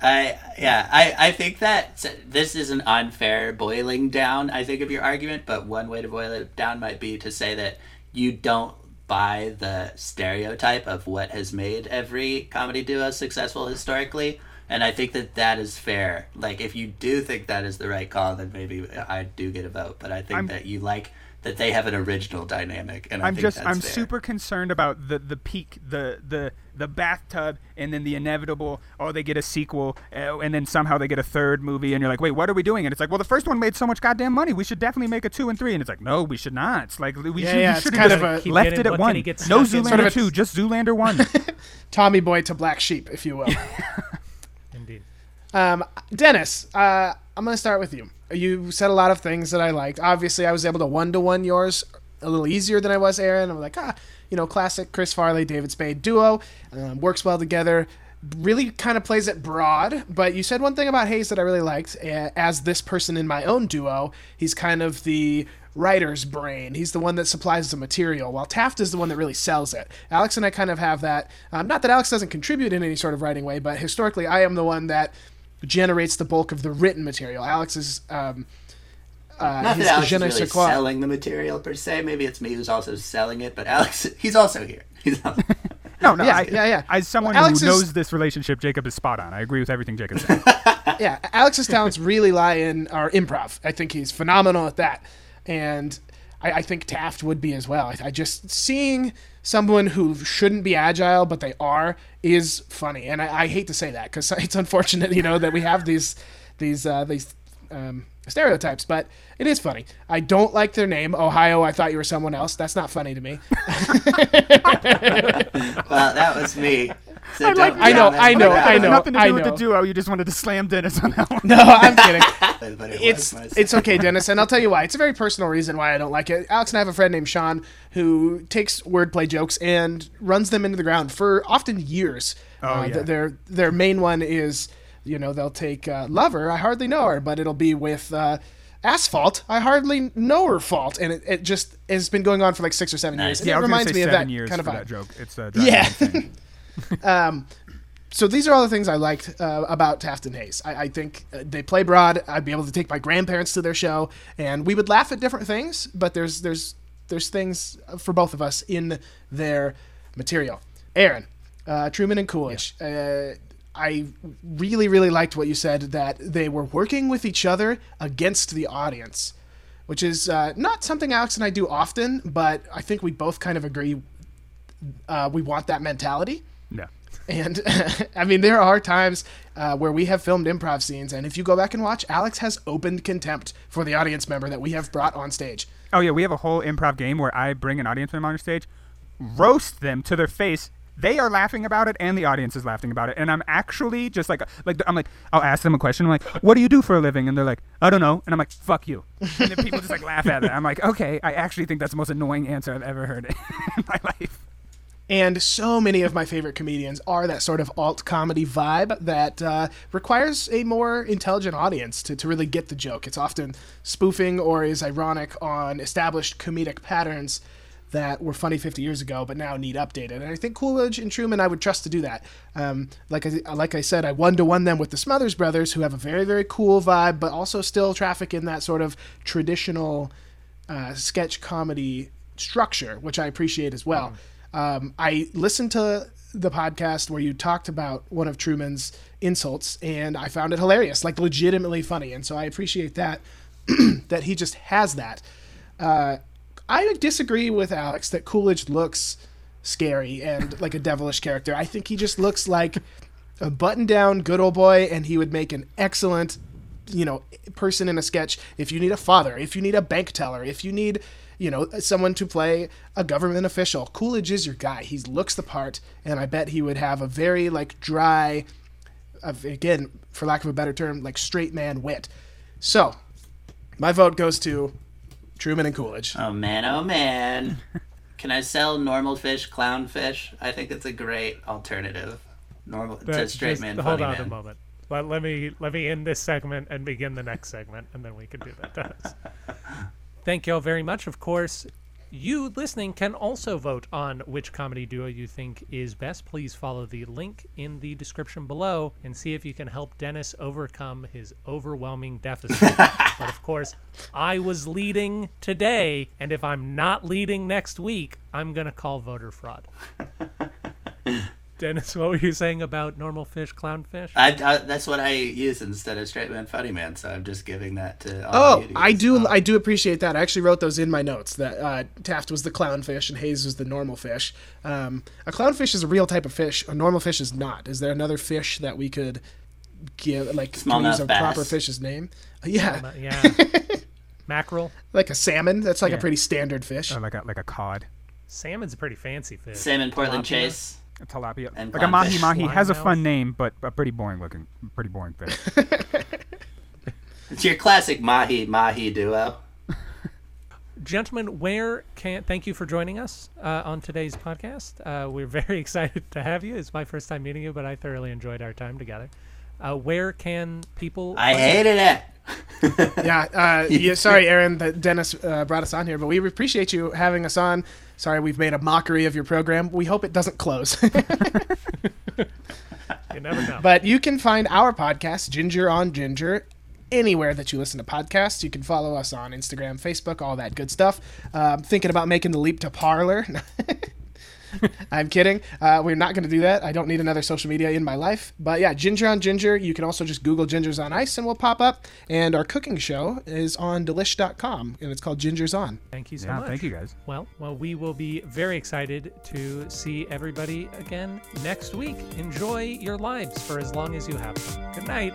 I yeah, I, I think that this is an unfair boiling down, I think, of your argument, but one way to boil it down might be to say that you don't buy the stereotype of what has made every comedy duo successful historically. And I think that that is fair. Like, if you do think that is the right call, then maybe I do get a vote. But I think I'm- that you like that they have an original dynamic, and I I'm think just that's I'm fair. super concerned about the the peak the the the bathtub and then the inevitable oh they get a sequel uh, and then somehow they get a third movie and you're like wait what are we doing and it's like well the first one made so much goddamn money we should definitely make a two and three and it's like no we should not it's like we Yeah, should, yeah, we should kind have of just a- left it at one he get no? Zoolander Sort of two just Zoolander one Tommy Boy to Black Sheep, if you will. Um, Dennis, uh, I'm going to start with you. You said a lot of things that I liked. Obviously, I was able to one to one yours a little easier than I was Aaron. I'm like, ah, you know, classic Chris Farley, David Spade duo. Um, works well together. Really kind of plays it broad. But you said one thing about Hayes that I really liked. As this person in my own duo, he's kind of the writer's brain. He's the one that supplies the material, while Taft is the one that really sells it. Alex and I kind of have that. Um, not that Alex doesn't contribute in any sort of writing way, but historically, I am the one that generates the bulk of the written material. Alex is um, uh, Not that Alex is really sais selling the material per se. Maybe it's me who's also selling it, but Alex, he's also here. He's also, No, no. Yeah, I, yeah, yeah. As someone Alex who is- knows this relationship, Jacob is spot on. I agree with everything Jacob said. yeah, Alex's talents really lie in our improv. I think he's phenomenal at that, and I, I think Taft would be as well. I, I just seeing someone who shouldn't be agile but they are is funny, and I, I hate to say that because it's unfortunate, you know, that we have these these uh, these um, stereotypes, but it is funny. I don't like their name, Ohio. I thought you were someone else. That's not funny to me. well, that was me. So I like- I know, I know. I know. Nothing to do with the duo. You just wanted to slam Dennis on that one. No, I'm kidding. It's it's okay, Dennis, and I'll tell you why. It's a very personal reason why I don't like it. Alex and I have a friend named Sean who takes wordplay jokes and runs them into the ground for often years. Oh, uh, yeah. th- Their their main one is, you know, they'll take uh, lover. I hardly know her, but it'll be with. Uh, Asphalt, I hardly know her fault, and it, it just has been going on for like six or seven Nice. years. And Yeah, I it was reminds say me of that years kind of for vibe. that joke. It's uh, driving Yeah. Insane. so these are all the things I liked uh, about Taft and Hayes. I, I think uh, they play broad. I'd be able to take my grandparents to their show, and we would laugh at different things. But there's there's there's things for both of us in their material. Aaron, uh, Truman and Coolidge. Uh, I really really liked what you said that they were working with each other against the audience, which is uh, not something Alex and I do often, but I think we both kind of agree. Uh, we want that mentality. And I mean, there are times uh, where we have filmed improv scenes, and if you go back and watch, Alex has opened contempt for the audience member that we have brought on stage. Oh yeah, we have a whole improv game where I bring an audience member on stage, roast them to their face. They are laughing about it, and the audience is laughing about it. And I'm actually just like, like I'm like, I'll ask them a question. I'm like, "What do you do for a living?" And they're like, "I don't know." And I'm like, "Fuck you." And then people just like laugh at it. I'm like, "Okay, I actually think that's the most annoying answer I've ever heard in my life." And so many of my favorite comedians are that sort of alt comedy vibe that uh, requires a more intelligent audience to, to really get the joke. It's often spoofing or is ironic on established comedic patterns that were funny 50 years ago but now need updated. And I think Coolidge and Truman I would trust to do that. Um, like I, like I said, I one to one them with the Smothers Brothers, who have a very very cool vibe, but also still traffic in that sort of traditional uh, sketch comedy structure, which I appreciate as well. Um, I listened to the podcast where you talked about one of Truman's insults, and I found it hilarious, like legitimately funny, and so I appreciate that that he just has that. Uh, I disagree with Alex that Coolidge looks scary and like a devilish character. I think he just looks like a button-down good old boy, and he would make an excellent you know person in a sketch if you need a father if you need a bank teller if you need you know someone to play a government official coolidge is your guy he looks the part and i bet he would have a very like dry of again for lack of a better term like straight man wit so my vote goes to truman and coolidge Oh man, oh man. Can I sell normal fish, clown fish? I think it's a great alternative. Normal to But straight just man, hold funny on man. a moment. Let, let me let me end this segment and begin the next segment, and then we can do that. Thank you all very much. Of course, you listening can also vote on which comedy duo you think is best. Please follow the link in the description below and see if you can help Dennis overcome his overwhelming deficit. but of course, I was leading today, and if I'm not leading next week, I'm gonna call voter fraud. Dennis, what were you saying about normal fish, clownfish? I, I, that's what I use instead of straight man, funny man. So I'm just giving that to. All Oh, of you to I use. do. I do appreciate that. I actually wrote those in my notes. That uh, Taft was the clownfish and Hayes was the normal fish. Um, a clownfish is a real type of fish. A normal fish is not. Is there another fish that we could give like can we use a bass. proper fish's name? Yeah, Uh, yeah. Mackerel. like a salmon. That's like Yeah. a pretty standard fish. Or like a like a cod, Salmon's a pretty fancy fish. Salmon Portland Tilapia. Chase. A tilapia, And like a mahi mahi has a fun name, but a pretty boring looking, pretty boring fish. It's your classic mahi mahi duo. Gentlemen, where can thank you for joining us uh, on today's podcast. Uh, we're very excited to have you. It's my first time meeting you, but I thoroughly enjoyed our time together. Uh, where can people? I hated it. yeah, uh, yeah. Sorry, Aaron, that Dennis uh, brought us on here, but we appreciate you having us on. Sorry, we've made a mockery of your program. We hope it doesn't close. You never know. But you can find our podcast, Ginger on Ginger, anywhere that you listen to podcasts. You can follow us on Instagram, Facebook, all that good stuff. Um, thinking about making the leap to Parler. I'm kidding. Uh, we're not going to do that. I don't need another social media in my life. But yeah, Ginger on Ginger. You can also just Google Gingers on Ice and we'll pop up. And our cooking show is on delish.com and it's called Gingers On. Thank you so Yeah, much. thank you guys. Well, well, we will be very excited to see everybody again next week. Enjoy your lives for as long as you have them. Good night.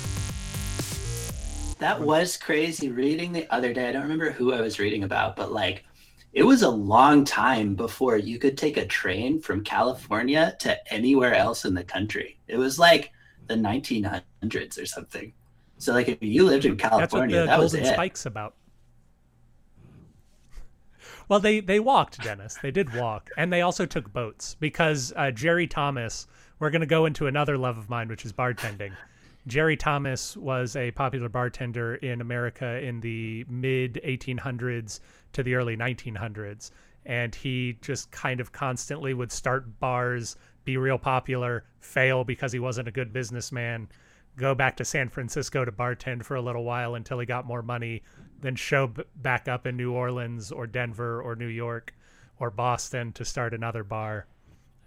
That was crazy reading the other day. I don't remember who I was reading about, but like it was a long time before you could take a train from California to anywhere else in the country. It was like the 1900s or something. So like if you lived in That's what California, the that was Golden it. Spike's about. Well, they they walked, Dennis. They did walk, and they also took boats because uh, Jerry Thomas. We're going to go into another love of mine, which is bartending. Jerry Thomas was a popular bartender in America in the mid 1800s to the early 1900s, and he just kind of constantly would start bars, be real popular, fail because he wasn't a good businessman, go back to San Francisco to bartend for a little while until he got more money, then show back up in New Orleans or Denver or New York or Boston to start another bar.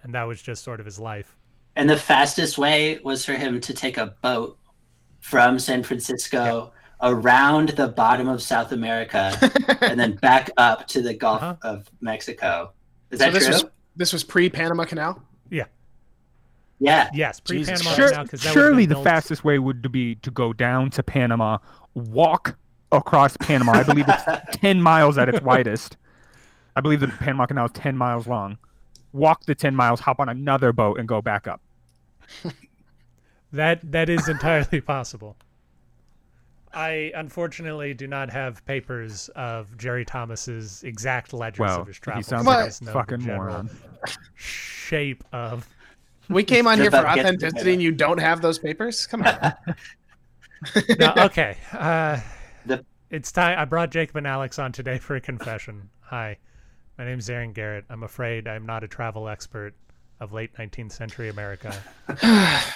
And that was just sort of his life. And the fastest way was for him to take a boat from San Francisco around the bottom of South America and then back up to the Gulf Uh-huh. of Mexico. Is So that this true? was this was pre Panama Canal. Yeah. yeah. Yes. Pre Jesus Panama Sure- Canal, 'cause surely been the built- fastest way would be to go down to Panama, walk across Panama. I believe it's 10 miles at its widest. I believe the Panama Canal is 10 miles long. Walk the 10 miles, hop on another boat, and go back up. That that is entirely possible. I unfortunately do not have papers of Jerry Thomas's exact ledgers Well, of his he sounds like a just know the fucking moron. Shape of We came on here for About gets to authenticity and you don't have those papers? Come on. no, okay. Uh, The- it's time. I brought Jacob and Alex on today for a confession. Hi, my name's Aaron Garrett. I'm afraid I'm not a travel expert of late 19th century America.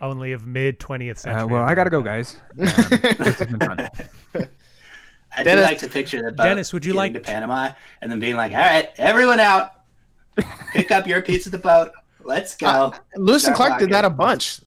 Only of mid 20th century. Uh, well, I gotta go, guys. Um, this has. I do like to picture the boat Dennis, would you getting like- to Panama and then being like, "All right, everyone out, pick up your piece of the boat, let's go." Lewis and Start Clark did that a bunch.